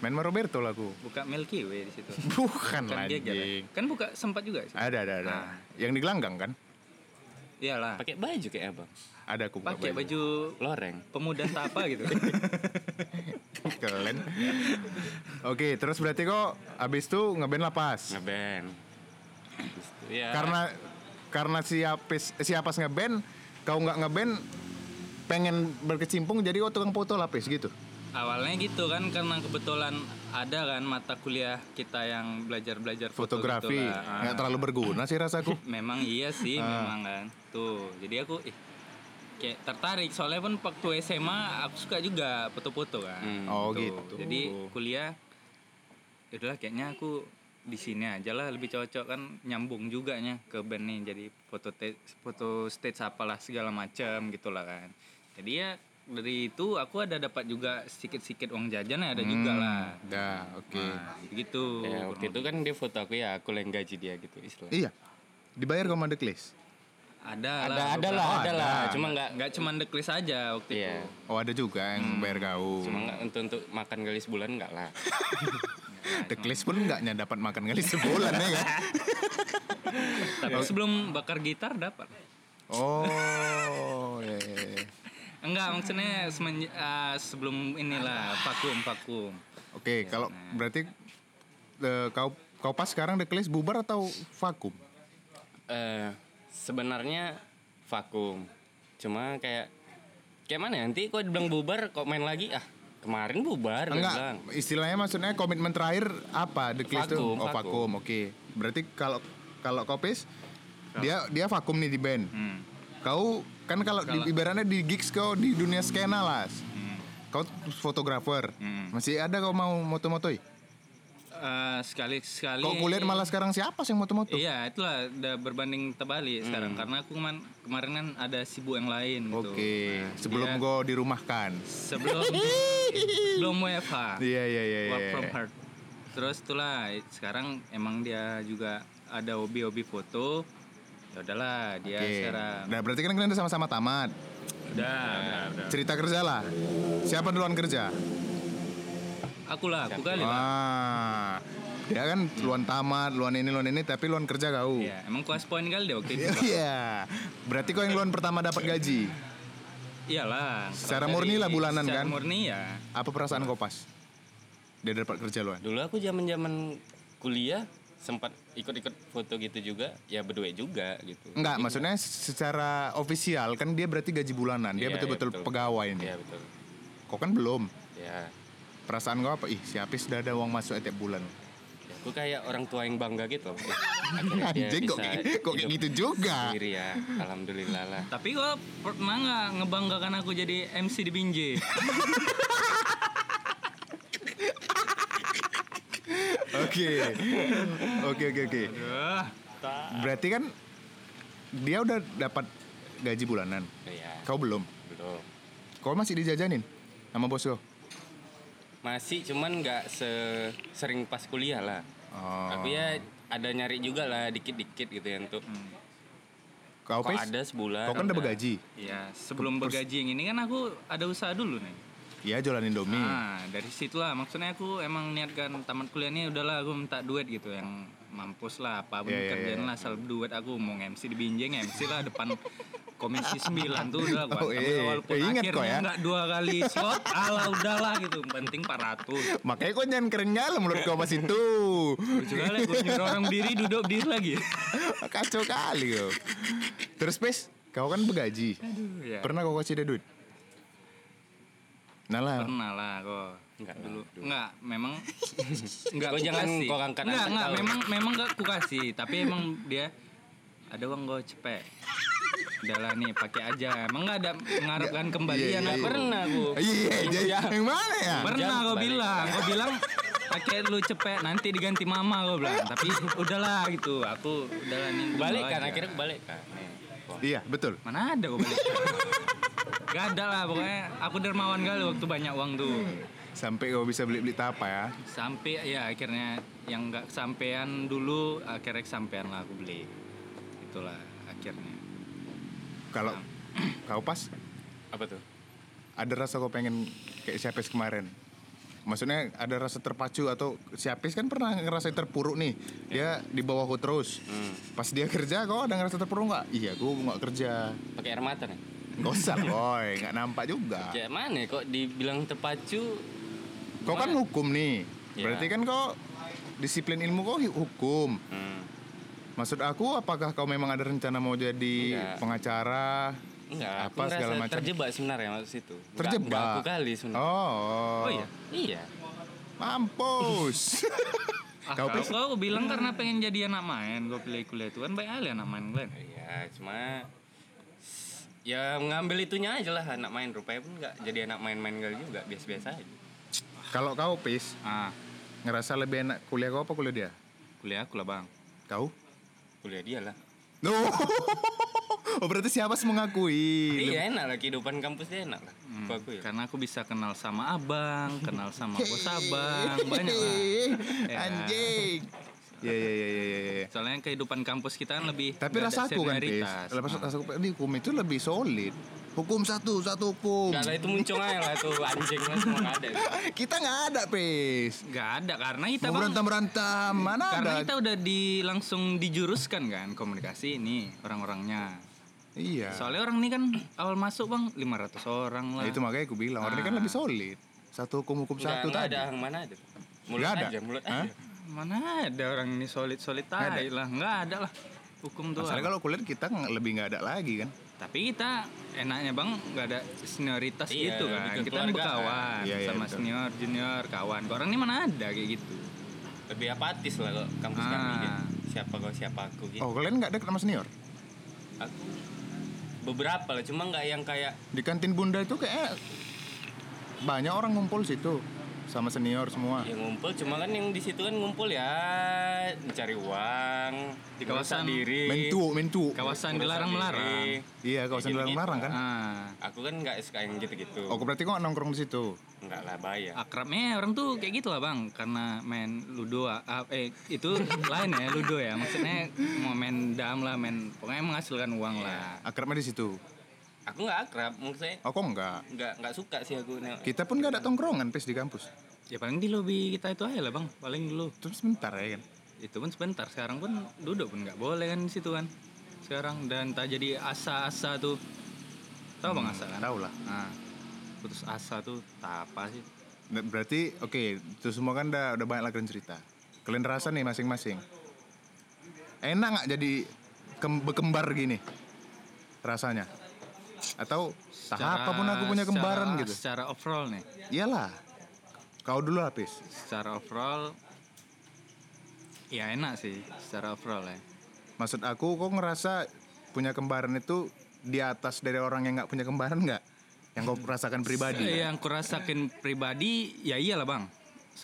Main sama Roberto lah aku. buka Milky Way di situ. Bukan Kan lagi. Kan buka sempat juga sih. Ada ada ada. Ah. Yang di gelanggang kan? Iyalah. pakai baju kayak abang Ada aku Pakai baju loreng pemuda tapa gitu. Keren. Oke, terus berarti kok abis itu ngeband lapas. ngeband ya Karena karena siapis siapas ngeband, kau nggak ngeband pengen berkecimpung jadi kau tukang foto lapis gitu. Awalnya gitu kan karena kebetulan ada kan mata kuliah kita yang belajar-belajar foto Fotografi gitu lah. Ah. nggak terlalu berguna sih rasaku. Memang iya sih, memang kan. Tuh, jadi aku ih, kayak tertarik soalnya pun waktu SMA aku suka juga foto-foto kan. Hmm. Oh Tuh, gitu. Jadi kuliah udahlah kayaknya aku di sini aja lah lebih cocok kan nyambung juga nya ke band nih jadi foto foto stage apalah segala macam gitulah kan. Jadi ya dari itu aku ada dapat juga sedikit-sedikit uang jajan ya ada juga lah. Dah, oke. Nah, gitu. ya waktu itu kan dia foto aku ya aku yang gaji dia gitu istilah Iya. Dibayar kau sama Clash? Ada, ada lah. ada lah Oh, ada lah ada. cuma nggak Nggak cuma deklis aja waktu iya itu. Oh ada juga yang bayar kau. cuma nggak untuk untuk makan kali sebulan nggak lah The Clash pun nggak nyadap dapat makan kali sebulan ya kan? Tapi sebelum bakar gitar dapat. Oh, iya, iya, iya. Enggak, maksudnya semenj- eh, sebelum inilah vakum vakum. Oke, kalau berarti eh, kau kau pas sekarang The Clash bubar atau vakum? Eh, sebenarnya vakum. Cuma kayak kayak mana ya? nanti kok dibilang bubar kok main lagi ah kemarin bubar Enggak, bilang. istilahnya maksudnya komitmen terakhir apa The? Vakum, Oh, vakum. vakum. Oke. Berarti kalau kalau kau pis dia dia vakum nih di band. Hmm. Kau kan kalau di, ibaratnya di gigs kau di dunia skena lah. Hmm. Kau fotografer. Hmm. Masih ada kau mau moto-motoi? Eh, sekali sekali. Kok kulihat malah sekarang siapa sih yang moto-moto? Iya, itulah udah berbanding terbalik sekarang karena aku kemarin kemarin kan ada sibuk yang lain gitu. Oke, Nah, sebelum dia- gue dirumahkan. sebelum sebelum WFH. Iya iya iya. Work iya. from home. Terus itulah sekarang emang dia juga ada hobi-hobi foto. Ya udahlah dia Oke. sekarang Nah berarti kan kalian udah sama-sama tamat. udah, udah, udah. Cerita kerja lah. Siapa duluan kerja? Aku lah, aku kali lah. Ah, dia kan luan tamat, luan ini, luan ini, tapi luan kerja kau. Iya, emang kuas poin kali deh waktu itu. Iya. Berarti kau yang luan pertama dapat gaji. Iyalah. Secara kalau murni dari- lah bulanan secara kan? murni ya. Apa perasaan kau pas? Dia dapat kerja luan. Dulu aku zaman-zaman kuliah sempat ikut-ikut foto gitu juga, ya berdua juga gitu. Enggak, Jadi maksudnya secara ofisial kan dia berarti gaji bulanan. Dia Iya, betul-betul iya, betul. pegawai nih. Iya betul. Kau kan belum. Ya, Perasaan kau apa? Ih, si Apis sudah ada uang masuk tiap bulan. aku kayak orang tua yang bangga gitu. Anjing kok, kok kayak gitu juga. Sendiri ya, alhamdulillah lah. Tapi kok pernah nggak ngebanggakan aku jadi MC di Binjai? Oke. Oke oke oke. Berarti kan dia udah dapat gaji bulanan. Ya, Kau belum. belum. Kau masih dijajanin sama bos kau. Masih cuman nggak sering pas kuliah lah. Oh. Tapi ya ada nyari juga lah dikit-dikit gitu ya untuk Kau kok pes? ada sebulan. Kau kan udah bergaji. Ya, sebelum bergaji yang ini kan aku ada usaha dulu nih. Iya jualan Indomie. Nah, dari situlah maksudnya aku emang niatkan tamat kuliahnya udahlah aku minta duit gitu yang mampus lah apa pun Iya, iya, kerjaan iya. lah asal duit aku mau MC di Binjai MC lah depan komisi 9 tuh udah gua Oh, Tapi iya. walaupun Eh, ingat akhirnya kok ya. dua kali slot ala udahlah gitu penting 400 Makanya kau jangan keren lah menurut kau pas itu. lucu kali gue nyuruh orang berdiri duduk berdiri lagi Kacau kali kau. Terus pes, kau kan bergaji. aduh ya Pernah kau kasih dia duit? Nah lah. pernah lah kok. Enggak dulu. enggak memang enggak Kau ku jangan kasih. kau angkat enggak enggak memang memang enggak ku kasih. Tapi emang dia ada uang gue cepet. Udahlah nih pakai aja. Emang enggak ada mengharapkan Iya, kembalian. iya, aku iya. Pernah aku. Iya, jadi yang mana ya? pernah gue bilang. Gue bilang pakai lu cepet nanti diganti mama gue bilang. Tapi udahlah gitu. Aku udahlah nih gua Balik kan akhirnya balik kan. Wah, Iya, betul. mana ada gue balik Gak ada lah pokoknya aku dermawan kali waktu banyak uang tuh Sampai kau bisa beli-beli apa ya? sampai ya akhirnya yang nggak kesampean dulu akhirnya kesampean lah aku beli itulah akhirnya Kalau kau pas Apa tuh? ada rasa kau pengen kayak Siapis kemarin? Maksudnya ada rasa terpacu atau Siapis kan pernah ngerasa terpuruk nih. Dia di bawahku terus. Pas dia kerja kau ada ngerasa terpuruk nggak? Iya, aku nggak kerja. Pakai air mata nih. Nggak usah, boy. Nggak nampak juga. Kayak mana ya, kok dibilang terpacu Kau kan hukum nih. Ya. Berarti kan kau disiplin ilmu kau hukum. hmm. Maksud aku apakah kau memang ada rencana mau jadi Enggak. pengacara? Enggak, Apa aku segala macam? terjebak sebenarnya maksud situ. Terjebak. enggak aku kali sebenarnya. Oh. oh iya Iya. Mampus. ah, Kau kau, kau bilang karena pengen jadi anak main gue pilih kuliah itu kan baik kali anak main kalian Iya, cuma ya ngambil itunya aja lah anak main rupanya pun enggak jadi anak main-main kali juga biasa-biasa aja. Kalau kau pis ah ngerasa lebih enak kuliah kau apa kuliah dia? kuliah aku lah bang Kau? Kuliah dia lah. No. oh berarti siapa mengakui? Iya enak lah kehidupan kampus dia enak lah. Hmm, Aku ya. karena aku bisa kenal sama abang kenal sama bos abang banyak lah Ya. Anjing. Iya iya iya iya iya. iya. Soalnya kehidupan kampus kita kan lebih Tapi ada rasaku kan, Pis. Lepas Nah. rasaku di hukum itu lebih solid. Hukum satu, satu hukum. Gak lah itu muncul aja lah tuh anjing lah semua nggak ada. Kita nggak ada, Pis. Nggak ada karena kita Mau bang berantem-berantem, mana karena ada? kita udah di langsung dijuruskan kan komunikasi ini orang-orangnya. Iya. Soalnya orang ini kan awal masuk bang 500 orang lah. Nah, itu makanya aku bilang, orang ini kan Ah. lebih solid. Satu hukum-hukum Nggak, satu tadi. ada yang mana ada. Mulut ada? aja, mulut Hah? aja. Mana ada orang ini solid-solid Nggak ada? lah. Nggak ada lah. Hukum tuh. Masalahnya kalau kuliah kita lebih nggak ada lagi kan. Tapi kita enaknya bang nggak ada senioritas Iya, gitu kan. Kita kan berkawan Iya, iya, sama betul. senior, junior, kawan. Orang ini mana ada kayak gitu. Lebih apatis lah kok kampus Ah. kami gitu. Siapa kau siapa aku gitu. Oh, kalian nggak dekat sama senior? Aku beberapa lah, cuma nggak yang kayak Di kantin Bunda itu kayak banyak orang ngumpul situ sama senior semua. yang ngumpul cuma kan yang di situ kan ngumpul ya mencari uang Di kawasan- diri Mentu, mentu. Kawasan merusak dilarang-melarang. diri. Iya, kawasan Gitu-gitu. dilarang-larang kan. Ah, aku kan nggak suka yang gitu-gitu Oh, berarti kok nongkrong di situ? nggak lah bayar akrabnya orang tuh kayak gitu lah bang, karena main ludo, ah, eh itu lain ya ludo ya. Maksudnya mau main dam lah, main pokoknya menghasilkan uang lah. Akrabnya di situ. Aku nggak akrab maksudnya Oh, kok enggak? nggak nggak suka sih aku. Kita pun nggak ada tongkrongan pes di kampus. Ya paling di lobi kita itu aja lah bang, paling dulu. Terus sebentar ya kan. Itu pun sebentar, sekarang pun duduk pun nggak boleh kan di situ kan. Sekarang dan tak jadi asa-asa tuh. Tahu bang asa kan? Tahu lah. Nah, putus asa tuh tak apa sih? Nah, Berarti oke, itu semua kan udah udah banyak lah kalian cerita. Kalian rasa nih masing-masing. Enak nggak jadi kem- berkembar gini? Rasanya? Atau Secara- apa pun aku punya kembaran secara- gitu. Secara overall nih, Iyalah. Kau dulu habis. secara overall ya enak sih secara overall ya. Maksud aku kok ngerasa punya kembaran itu di atas dari orang yang nggak punya kembaran nggak? Yang kau rasakan pribadi? Yang kurasakin pribadi ya iyalah bang.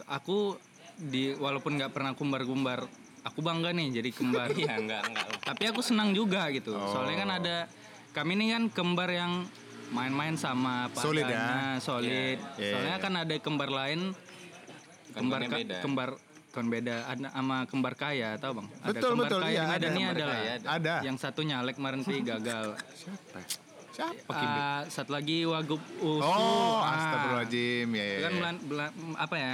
Aku di walaupun nggak pernah kembar-kembar, aku bangga nih jadi kembar. iya nggak nggak lah. Tapi aku senang juga gitu. Oh. Soalnya kan ada kami ini kan kembar yang main-main sama apa Solid ya? solid. Iya, Soalnya iya. kan ada kembar lain kembar Kembarnya ka- beda. kembar kan beda ada sama kembar kaya tahu bang ada Betul, kembar betul, kaya iya, di ada. Medan ini ada kaya Ada. yang satu nyalek kemarin sih gagal Siapa? Siapa? Ah, satu lagi wagub usu Oh, Ah, astagfirullahaladzim. Ya, ya, kan ya. belan- belan- apa ya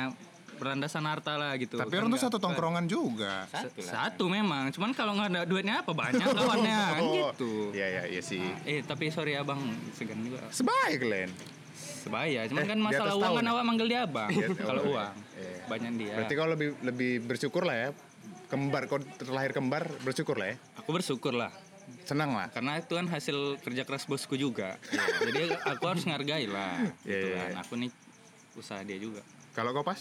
berlandasan harta lah gitu Tapi Kan orang tuh satu tongkrongan juga. satu lah satu memang cuman kalau nggak ada duitnya apa banyak kawannya kan Oh, gitu Iya, iya, iya sih. eh tapi sorry abang segan juga Sebaik kalian. sebaya cuman Eh, kan masalah uang kan ya? awak manggil dia abang Iya, kalau oh, uang iya. banyak dia Berarti kau lebih lebih bersyukur lah ya. Kembar kau terlahir kembar bersyukur lah ya. aku bersyukur lah Senang lah. karena itu kan hasil kerja keras bosku juga jadi aku harus ngargai lah Iya, gitu iya, kan iya. aku nih usaha dia juga Kalau kau pas?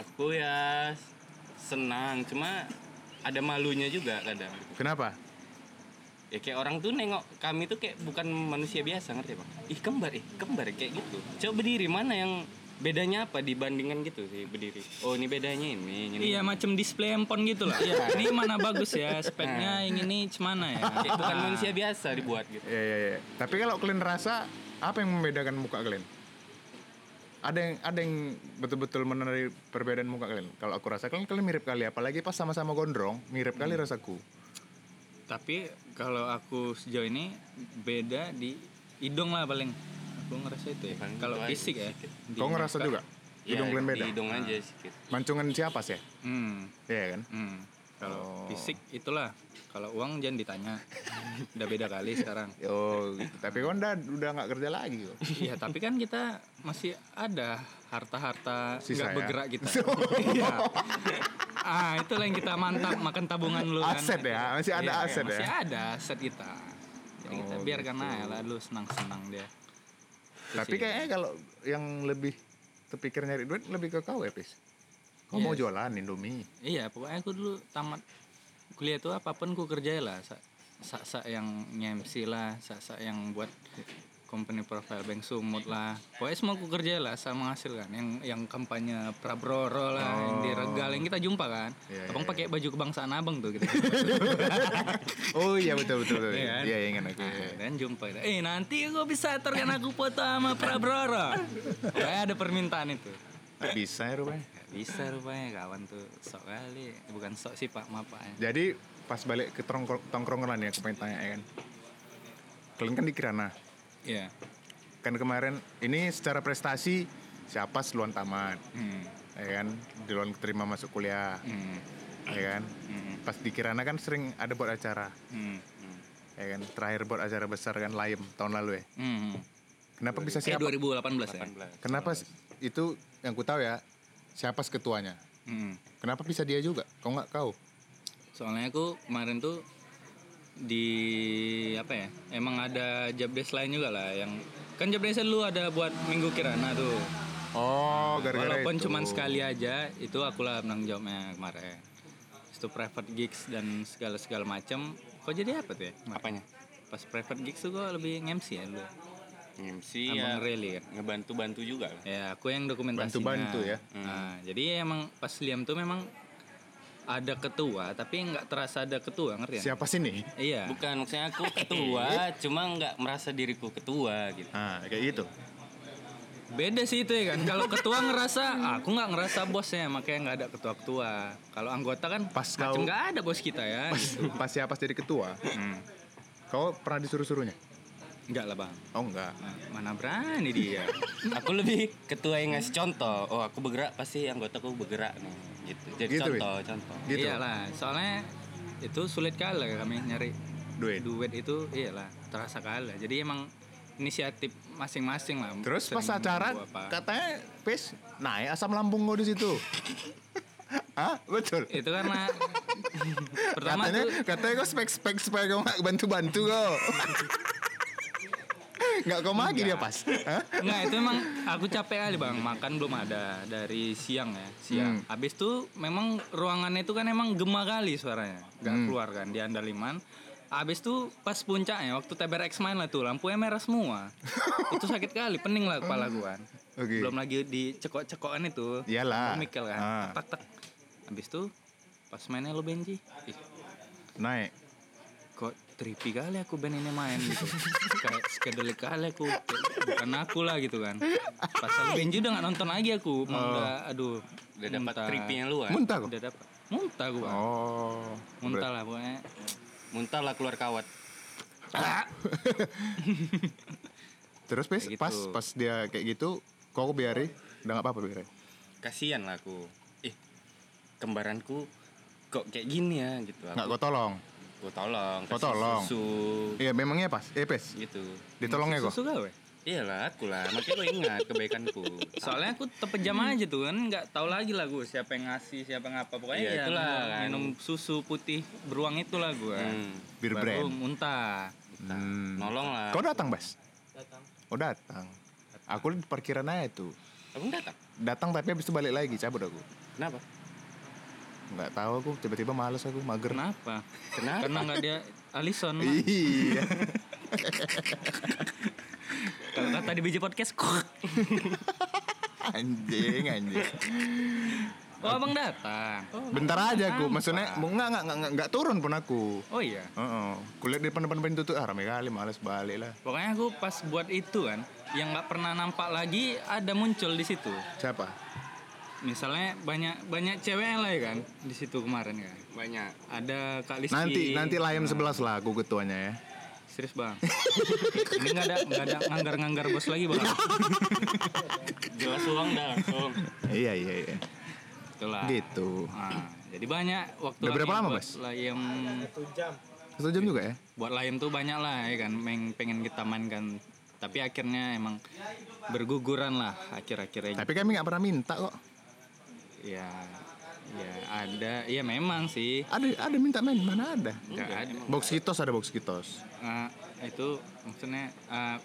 Aku ya senang cuma ada malunya juga kadang Kenapa? ya kayak orang tuh nengok kami tuh kayak bukan manusia biasa ngerti bang ih kembar ih kembar kayak gitu coba berdiri mana yang bedanya apa dibandingkan gitu sih berdiri oh ini bedanya ini ini Iya macam display handphone gitu lah. Iya. ini mana bagus ya speknya yang ini cemana ya. kayak bukan manusia biasa dibuat gitu Iya, iya, iya. Tapi kalau kalian rasa apa yang membedakan muka kalian? Ada yang ada yang betul-betul menarik perbedaan muka kalian. Kalau aku rasa kalian kalian mirip kali, apalagi pas sama-sama gondrong, mirip kali Hmm. rasaku. Tapi kalau aku sejauh ini beda di hidung lah paling. Aku ngerasa itu ya. Kalau fisik ya. Kau ngerasa juga? Hidung Ya, kalian beda? di hidung aja sedikit Mancungan siapa sih? Hmm. Iya kan? hmm. Kalau fisik itulah. Kalau uang jangan ditanya. Udah beda kali sekarang. Oh, gitu. tapi kau udah udah nggak kerja lagi kok. Iya, tapi kan kita masih ada harta-harta nggak ya? bergerak kita. Iya. ah, itulah yang kita mantap makan tabungan lu kan. Aset ya, masih ada Iya, aset ya. Masih ada aset kita. Jadi kita Oh, biarkan gitu. aja lah lu senang-senang dia. Itu Tapi sih. kayaknya kalau yang lebih terpikir nyari duit lebih ke kau ya, Pis. Kau Iya. mau jualan Indomie. Iya, pokoknya aku dulu tamat kuliah tuh apa pun ku kerjain lah. Sa- Sa-sa yang nge-MC lah, sa-sa yang buat company profile bank sumut lah. Pokoknya semua ku kerjain lah sama menghasilkan. Yang yang kampanye Prabroro lah, yang di Regal yang kita jumpa kan. Oh. Iya, Abang iya, pakai baju kebangsaan abang tuh gitu. Oh iya betul betul. betul. Iya kan? Iya, ingat aku. Nah, dan jumpa kita. Eh nanti kok bisa aturkan aku foto sama Prabroro. Kayak ada permintaan itu. Bisa ya rupanya. Bisa rupanya kawan tuh sok kali bukan sok sih pak maaf pak ya. Jadi pas balik ke tongkrong tongkrongan nih aku pengen tanya ya kan. Kalian kan di Kirana. iya Kan kemarin ini secara prestasi siapa seluan tamat, hmm. ya kan? Duluan terima masuk kuliah, Hmm. ya kan? Hmm. Pas di Kirana kan sering ada buat acara, Hmm. ya kan? Terakhir buat acara besar kan Layem tahun lalu ya. Hmm. Kenapa bisa Eh siapa? 2018 ya 18. Kenapa s- itu yang ku tahu ya? Siapa ketuanya? hmm. Kenapa bisa dia juga? Kau nggak kau? soalnya aku kemarin tuh di apa ya emang ada job desk lain juga lah yang kan job desk lu ada buat minggu kirana tuh Oh, gara-gara walaupun itu. cuman sekali aja itu aku lah penanggung jawabnya kemarin itu private gigs dan segala segala macam kok jadi apa tuh ya? Apanya? pas private gigs tuh kok lebih nge-MC ya lu MC abang ya Rally kan ngebantu-bantu juga ya aku yang dokumentasinya Bantu-bantu ya. nah jadi emang pas liam tuh memang ada ketua tapi nggak terasa ada ketua ngerti ya Siapa sih nih? iya Bukan maksudnya aku ketua, cuma nggak merasa diriku ketua gitu. Ah, kayak gitu. beda sih itu ya kan kalau ketua ngerasa ah, aku nggak ngerasa bosnya makanya nggak ada ketua ketua kalau anggota kan Pas macam kau- nggak ada bos kita ya gitu. Pas siapa jadi ketua? Hmm. Kau pernah disuruh-suruhnya? Nggak lah bang Oh enggak. Nah, mana berani dia Aku lebih ketua yang ngasih contoh. Oh aku bergerak pasti anggotaku bergerak nih. Gitu. Jadi Gitu, contoh, contoh. Gitu. iyalah soalnya itu sulit kali kami nyari Duit. duet itu iyalah terasa kalah jadi emang inisiatif masing-masing lah Terus pas acara katanya pes naik asam lambung kau di situ. Hah? Betul. itu karena pertama katanya tuh katanya kau spek spek nggak bantu bantu kau. Nggak kau magi dia pas. Enggak, itu emang aku capek kali bang makan belum ada dari siang ya siang Hmm. habis itu memang ruangannya itu kan emang gema kali suaranya nggak Hmm. keluar kan di andaliman habis itu pas puncaknya waktu TBRX main lah tuh lampunya merah semua itu sakit kali pening lah kepala gua kan Oke. belum lagi di cekok-cekokan itu Iyalah. Mikel kan Ah. tak tak habis itu pas mainnya lo Benji ih, Naik. kok trippy kali aku band ini main gitu kayak skedelik kali aku bukan aku lah gitu kan pas lo Benji udah nggak nonton lagi aku Emang udah aduh Udah dapat tripping yang luar. Muntah udah dapat muntah gua Oh. muntah lah pokoknya Muntah lah keluar kawat. Terus pes Kayak pas gitu. pas dia kayak gitu, kau biari udah nggak apa-apa biarin. Kasian lah aku. Eh, kembaranku kok kayak gini ya gitu. Nggak kau tolong. Gue tolong. Kau kasih tolong. Susu Iya memangnya pas. Eh pes. gitu. Ditolongnya kok. susu gawe Iyalah aku lah, makanya gue ingat kebaikanku. soalnya aku terpejam aja tuh kan nggak tahu lagi lah gue siapa yang ngasih siapa yang apa pokoknya Iya, ya itulah minum, kan. minum susu putih beruang itulah gue Hmm, Bir baru brand. muntah Hmm. nolong lah. Kau datang bas? Oh datang. Aku di parkiran aja tuh. Aku datang. Datang tapi habis itu balik lagi cabut aku. Kenapa? Nggak tahu aku tiba-tiba males aku mager. kenapa Kenapa? karena nggak dia Alison Iya. kalau kata di biji podcast anjing anjing. oh abang datang Bentar aja aku. Maksudnya mau nggak nggak nggak nggak turun pun aku. oh iya Heeh. Kulihat di depan-depan pintu tuh ah rame kali males balik lah. pokoknya aku pas buat itu kan yang nggak pernah nampak lagi ada muncul di situ Siapa? Misalnya banyak banyak cewek lah ya kan di situ kemarin kan Banyak. ada kak Liski Nanti nanti layam sebelas lah aku ketuanya ya. serius bang ini nggak ada nggak ada nganggar-nganggar bos lagi bang Jelas uang dah langsung. Iya iya iya. itulah Gitu. Nah, jadi banyak waktu Udah berapa lama, Bas? layem satu jam Satu jam juga ya? buat layem tuh banyak lah ya kan yang pengen kita mainkan tapi akhirnya emang berguguran lah akhir-akhirnya Tapi kami nggak pernah minta kok. Ya ya ada ya memang sih Ada ada minta main mana ada? nggak ada Box kitos ada box kitos. Nah, itu maksudnya uh,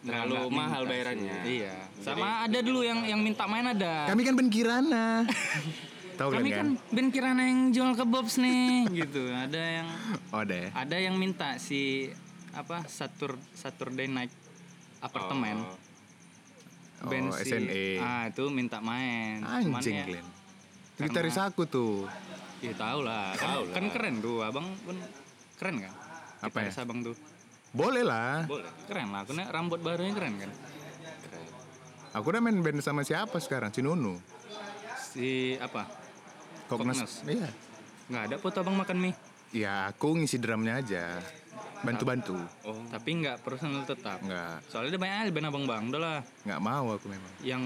Terlalu nggak mahal bayarannya. sih. Iya. Sama ada dulu yang yang minta main ada. Kami kan Ben Kirana. Tahu Kami kalian kan kan? Ben Kirana yang jual kebabs nih gitu. Ada yang Oh ada ya. ada yang minta si apa Satur Saturday Night apartemen. Oh, band si- SNE. Ah, itu minta main. Anjing ya, Glenn. Gitaris aku tuh. Ya tahu lah. Kan, kan keren tuh, Abang pun keren kan? Apa ya? Abang tuh. Boleh lah. Boleh. Keren lah. Nih rambut barunya keren kan? Aku udah main band sama siapa sekarang? Si Nunu. Si apa? Kognas. Kognas. Iya. Nggak ada foto abang makan mie. Ya, aku ngisi drumnya aja. Bantu-bantu. Oh, Tapi nggak personal tetap. Nggak, Soalnya dia banyak band abang bang. Udah lah. nggak mau aku memang. Yang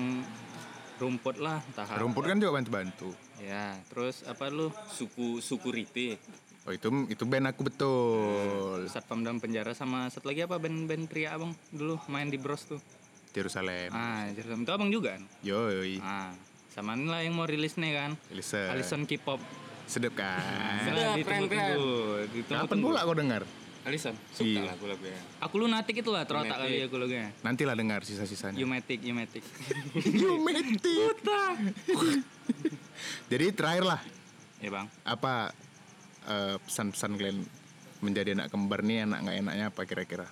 rumput lah. Entah apa. Rumput kan juga bantu-bantu. Ya. Terus apa lu? suku suku Rite. Oh itu itu band aku betul. Satpam dalam penjara sama satu lagi apa band-band pria abang dulu main di Bros tuh. Jerusalem. Ah, Jerusalem itu abang juga kan? Yoi. Ah, sama ini lah yang mau rilis nih kan. Alison K-pop. Sedep kan. Nah, keren, keren. ditunggu-tunggu. Kapan pula kau dengar? Alison, suka Iya. lah aku lagunya. Aku lunatik itu lah terotak kali aku lagunya. Nantilah dengar sisa-sisanya. Yumatic, Yumatic. Yumetik. Jadi terakhir lah, ya bang. apa eh, pesan-pesan kalian menjadi anak kembar nih enak nggak enaknya apa kira-kira?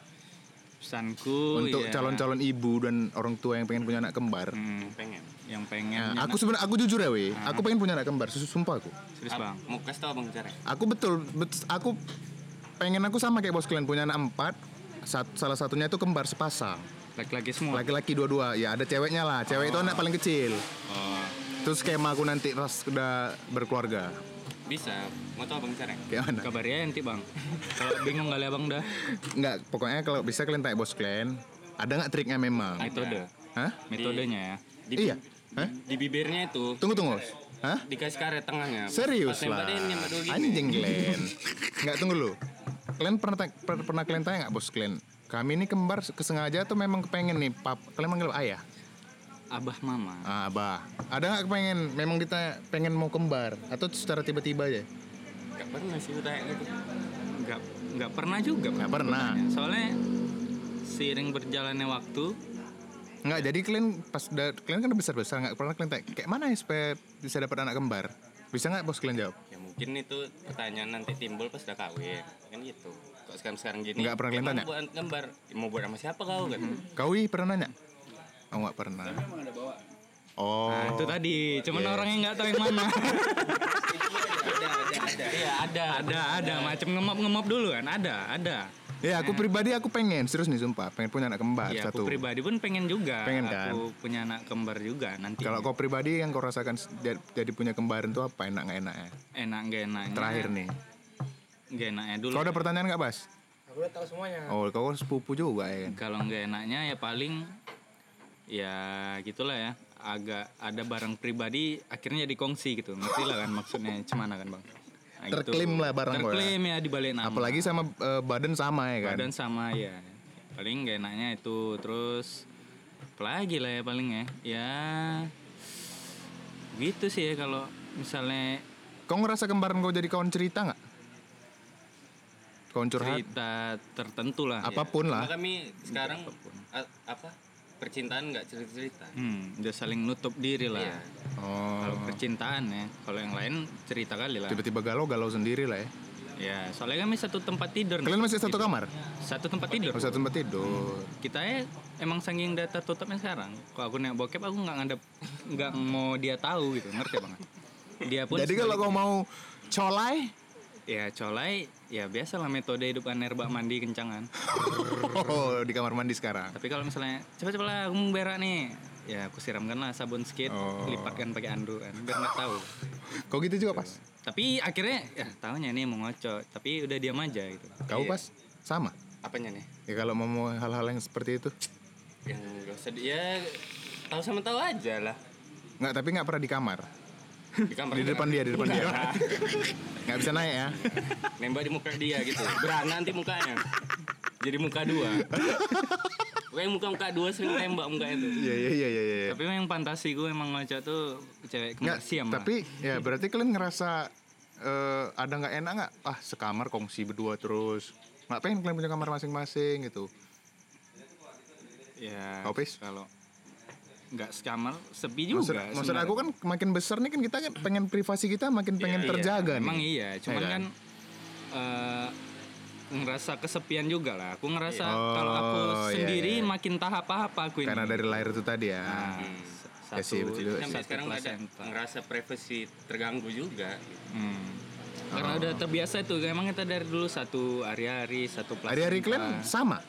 Pesanku Untuk ya, calon-calon ibu dan orang tua yang pengen punya anak kembar. hmm, Pengen. yang pengen Nah, aku sebenarnya aku jujur ya, weh. Aku pengen punya anak kembar, susu sumpah aku. serius bang. Mau kasih tau abang cara. Aku betul, bet- aku pengen aku sama kayak bos kalian punya anak empat. Sat- salah satunya itu kembar sepasang. Laki-laki semua. Laki-laki dua-dua. Ya ada ceweknya lah. Cewek itu anak paling kecil. Oh, Terus skema aku nanti ras udah berkeluarga. Bisa. Mau tau abang cara? Kayak mana? kabarnya nanti bang. Kalau bingung kali abang dah. Enggak, pokoknya kalau bisa kalian tanya bos kalian, ada nggak triknya memang? Metode. Hah? Metodenya ya. Di, Iya. Hah? Di bibirnya itu Tunggu tunggu. Hah? dikasih karet tengahnya. Serius lah. Anjing kalian. Enggak tunggu lu. Kalian pernah ta- per- pernah kalian tanya nggak bos kalian? Kami ini kembar kesengaja atau memang kepengen nih pap? Kalian manggil ayah? Abah mama. Ah, abah. Ada nggak kepengen? Memang kita pengen mau kembar atau secara tiba-tiba aja? Gak pernah sih kayak gitu. Nggak nggak pernah juga. Nggak pernah. sebenarnya. Soalnya seiring berjalannya waktu, Nggak, jadi kalian pas kalian kan udah besar-besar nggak pernah kalian tanya kayak mana ya supaya bisa dapat anak kembar? Bisa nggak bos kalian jawab? Ya mungkin itu pertanyaan nanti timbul pas udah kawin. Kan gitu. Kok sekarang sekarang gini. Nggak pernah kalian "Emang tanya? Buat gambar. Mau buat sama siapa kau kan? Kau Wi, pernah nanya? Oh nggak pernah. Memang ada bawa. Oh. nah itu tadi. Cuman Yes. orangnya nggak tahu yang mana. Ada, ada, ada. Iya ada. ada, ada. Macam ngemop-ngemop dulu kan. Ada, ada. Ya aku pribadi aku pengen serius nih sumpah pengen punya anak kembar Ya satu. aku pribadi pun pengen juga. Pengen kan? Aku punya anak kembar juga nanti. Kalau kau pribadi yang kau rasakan jadi punya kembaran tuh apa enak nggak enaknya? enak gak enaknya. Terakhir nih. Gak enaknya dulu. Kau ada pertanyaan nggak Bas? Aku udah tahu semuanya. Oh kau sepupu juga ya kan? Kalau nggak enaknya ya paling ya gitulah ya. Agak ada barang pribadi akhirnya dikongsi gitu. Ngerti lah kan maksudnya cemana kan bang? Nah. Terklaim lah barang gua ya. Terklaim ya di balik nama. Apalagi sama eh, badan sama ya kan? badan sama ya. Paling nggak enaknya itu terus apalagi lah ya paling ya. Ya gitu sih ya kalau misalnya Kau ngerasa kembaran kau jadi kawan cerita nggak? Kawan curhat? cerita tertentu lah. Apa pun Cuma lah. kami sekarang a- apa? Percintaan nggak cerita-cerita. Hmm, udah saling nutup diri lah. Iya. Oh. Kalau percintaan ya, kalau yang lain cerita kali lah. Tiba-tiba galau galau sendiri lah ya. Ya, soalnya kami satu tempat tidur. Kalian masih satu kamar? Satu tempat tidur. Oh, satu tempat tidur. Kita ya emang saking data tutupnya sekarang. Kalau aku naik bokep aku nggak ngadep, nggak mau dia tahu gitu, ngerti banget. Dia pun Jadi kalau kau mau colai, ya colai ya biasa lah metode hidup aner bak mandi kencangan. oh, di kamar mandi sekarang. Tapi kalau misalnya coba-coba lah aku mau berak nih, ya aku siramkan lah sabun sedikit, Oh. lipatkan pakai anduk kan, biar nggak tahu. Kau gitu juga pas? Tapi akhirnya ya tahunya nih mau ngocok, tapi udah diam aja gitu. Kau Iya. pas? Sama? Apanya nih? Ya kalau mau mau hal-hal yang seperti itu Yang gak usah di- ya tahu sama tahu aja lah. nggak tapi nggak pernah di kamar Di kamar di depan dia di depan dia nggak bisa naik ya nembak di muka dia gitu. Berana nanti mukanya. Jadi muka dua. Pokoknya muka muka dua sering tembak mukanya tuh. iya iya iya iya iya. Tapi yang fantasi gue emang ngocok tuh cewek nggak kembar siam lah. tapi ya berarti kalian ngerasa eh, ada nggak enak nggak ah sekamar kongsi berdua terus nggak pengen kalian punya kamar masing-masing gitu ya kalau nggak sekamar sepi maksud, juga. maksud aku kan makin besar nih kan kita kan pengen privasi kita makin pengen Iya, terjaga nih Emang iya, cuman kan? kan eh, ngerasa kesepian juga lah. Aku ngerasa Oh, kalau aku iya, sendiri iya. makin tahap apa aku ini. karena dari lahir itu tadi ya Nah, Hmm. s- Ya satu, sih, betul. Sampai satu sekarang nggak ada ngerasa privasi terganggu juga. Hmm. Karena udah terbiasa tuh, emang kita dari dulu satu hari-hari, satu placenta. hari-hari kalian sama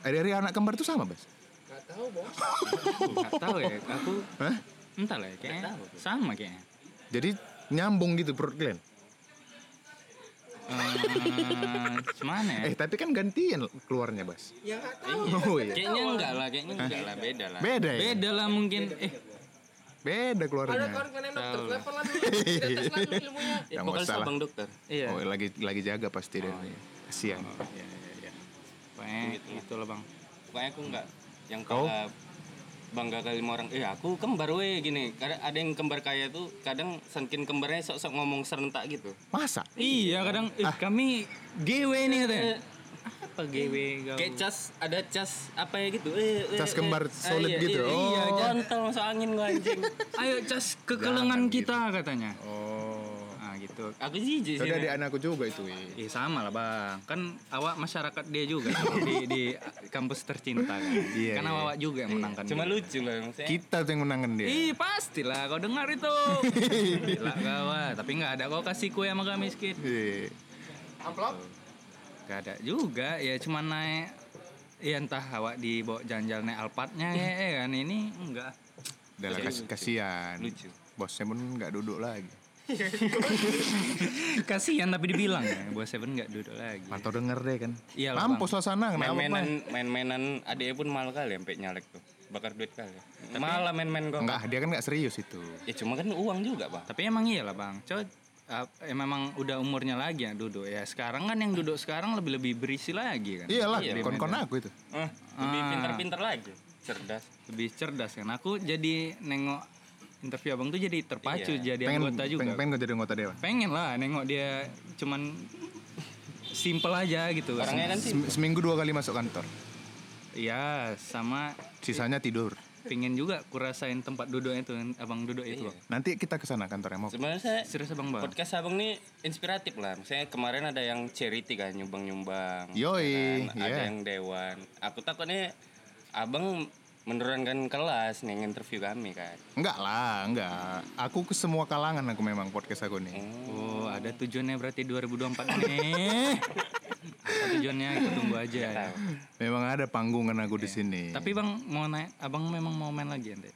hari-hari anak kembar tuh sama bas tahu bos. Nggak tahu ya, aku Hah? entah lah ya, kayaknya sama kayaknya. Jadi nyambung gitu perut kalian. Eh, gimana ya? Eh tapi kan gantian keluarnya Bas. Ya nggak tahu. Oh iya. Kayaknya enggak lah, kayaknya enggak lah, beda lah. Beda ya? Beda lah mungkin. Eh, Beda Ada keluarnya. kawan kalian dokter, telepon lah dulu. Ilmunya. Yang salah. sabang dokter. iya. Oh lagi lagi jaga pasti deh. Kasihan. Iya, iya, iya. Pokoknya gitu lah, Bang. Pokoknya aku enggak yang Kau? bangga kali orang eh aku kembar weh gini kadang ada yang kembar kaya tuh kadang saking kembarnya sok-sok ngomong serentak gitu Masa? Iya, kadang eh, kami GW nih katanya. Apa GW kayak cas ada cas apa ya gitu eh, eh, Cas eh. kembar Ah, solid iya, gitu. iya, Oh. iya jantel masuk angin gua anjing Ayo cas kekelengan kita katanya. Oh. Ah, gitu. aku jijik sih Tadi adik anakku juga itu. Wi. Eh sama lah bang, kan awak masyarakat dia juga di, di kampus tercinta kan. Iya, kan iya. awak juga yang menangkan. cuma dia. lucu lah maksudnya Kita tuh yang menangan dia. Ih pastilah kau dengar itu. Gila gawat, tapi nggak ada kau kasih kue sama kami miskin. Iya. Amplop. Gak ada juga, ya cuma naik Ya entah awak dibawa jalan-jalan naik Alphardnya ya, ya kan ini enggak Udah lah kas- kasihan. Lucu. Bosnya pun nggak duduk lagi. kasihan tapi dibilang ya buat Seven nggak duduk lagi. Mantau denger deh kan. Iya lah, Mampus lah sana kenapa? main-mainan main-mainan adiknya pun mal kali sampai nyalek tuh. Bakar duit kali. Malah main-main kok Enggak, dia kan nggak serius itu. ya cuma kan uang juga pak tapi emang iya lah bang. Coba uh, ya memang udah umurnya lagi ya duduk. Ya sekarang kan yang duduk sekarang lebih lebih berisi lagi kan. Iyalah, Iya, kon-kon aku itu. Eh, lebih Ah. pintar-pintar lagi cerdas. Lebih cerdas kan. Aku jadi nengok interview abang tuh jadi terpacu Iya. jadi Pengen, anggota juga pengen, pengen jadi anggota dewan. pengen lah nengok dia cuman simple aja gitu orangnya kan sih Sem- Seminggu dua kali masuk kantor. Iya sama Sisanya tidur. pingin juga kurasain tempat duduknya itu abang duduk itu Bang. Nanti kita ke sana kantornya mau. sebenarnya saya serius abang bang podcast abang nih inspiratif lah misalnya kemarin ada yang charity kan nyumbang-nyumbang Yoi, ya kan? ada iya. yang dewan aku takutnya abang menurunkan kelas nih interview kami kan Enggak lah, enggak. Aku ke semua kalangan aku memang podcast aku nih. oh ada tujuannya berarti 2024 nih apa tujuannya kita tunggu aja ya. Memang ada panggungan aku di sini. tapi bang mau naik abang memang mau main lagi nanti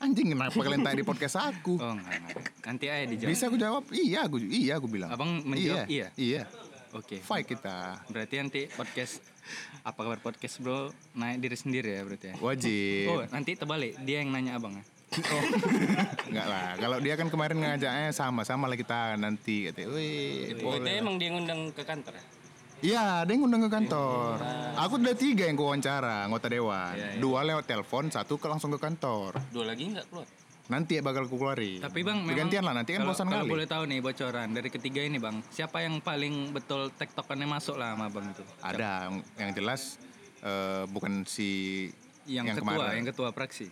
Anjing kenapa kalian tanya di podcast aku? oh enggak, enggak. nanti aja dijawab Bisa aku jawab? Iya, aku iya aku bilang. Abang menjawab iya? Iya. Oke Fight kita. berarti nanti podcast apa kabar podcast bro naik diri sendiri ya berarti ya Wajib. oh nanti terbalik dia yang nanya abang ya Enggak lah. Kalau dia kan kemarin ngajaknya sama-sama lah kita nanti katanya. Wih, oh itu emang dia ngundang ke kantor ya Iya, ada yang ngundang ke kantor. Aku udah tiga yang wawancara anggota dewan. Iya, Dua lewat telepon, satu ke langsung ke kantor. dua lagi nggak keluar Nanti ya bakal keluarin. Tapi bang, memang Bergantian lah, nanti kan kalau, bosan kalau kali. boleh tahu nih bocoran dari ketiga ini bang, siapa yang paling betul tektokannya masuk lah sama bang itu? Ada yang, yang jelas eh, bukan si Yang, ketua, kemarin. yang ketua praksi.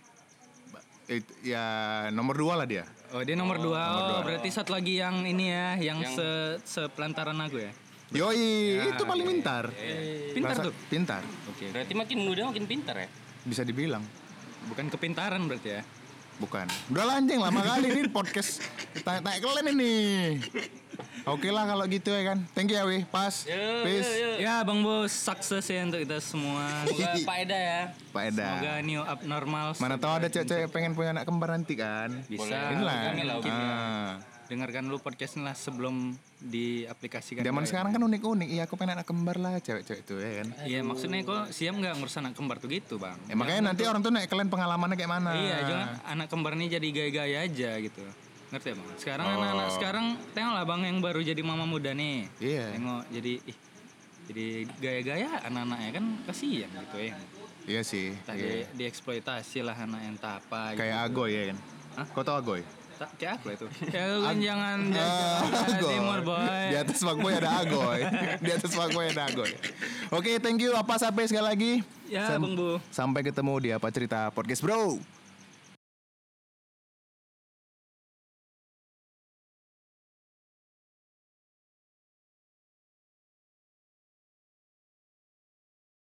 It- ya nomor dua lah dia. Oh dia nomor dua. Oh berarti satu lagi yang ini ya, yang, se sepelantaran aku ya. Yoi, itu paling pintar. Pintar Rasa- tuh. Pintar, Oke. berarti makin muda makin pintar ya bisa dibilang. Bukan kepintaran berarti ya. Bukan. Udah lah, anjing lama kali ini podcast tanya-tanya kalian ini. Oke lah kalau gitu ya kan. Thank you ya Wi. Pas. Peace. Ya bang bos, sukses ya untuk kita semua. semoga Pak Eda ya Pak Eda. Semoga new abnormal. Mana tahu ada cewek-cewek pengen punya anak kembar nanti kan. Bisa. Inilah. Kami lah. Ah. Dengarkan dulu podcastnya lah sebelum diaplikasikan. Zaman ke- sekarang kan unik-unik. Iya, aku pengen anak kembar lah cewek-cewek itu ya kan. Iya maksudnya kok siap nggak ngurus anak kembar tuh gitu bang? Ya, makanya nanti orang tuh naik kalian pengalamannya kayak mana. Iya, jangan anak kembar ini jadi gaya-gaya aja gitu. Ngerti ya bang? Sekarang Oh. anak-anak sekarang tengok lah bang yang baru jadi mama muda nih. Iya. Tengok jadi ih jadi gaya-gaya anak-anaknya kan kasihan gitu ya. Iya sih. Entah Iya. di, dieksploitasi lah anak yang tak apa gitu. Kayak Agoy ya kan. Hah? Kau tau Agoy? Kayak aku itu. Ya lu kan jangan Ah, jangan timur boy. Di atas fuckboy ada Agoy. Di atas fuckboy ada Agoy. Oke, thank you. Apa sampai sekali lagi? Ya Sam- bang bu. Sampai ketemu di apa cerita podcast, Bro.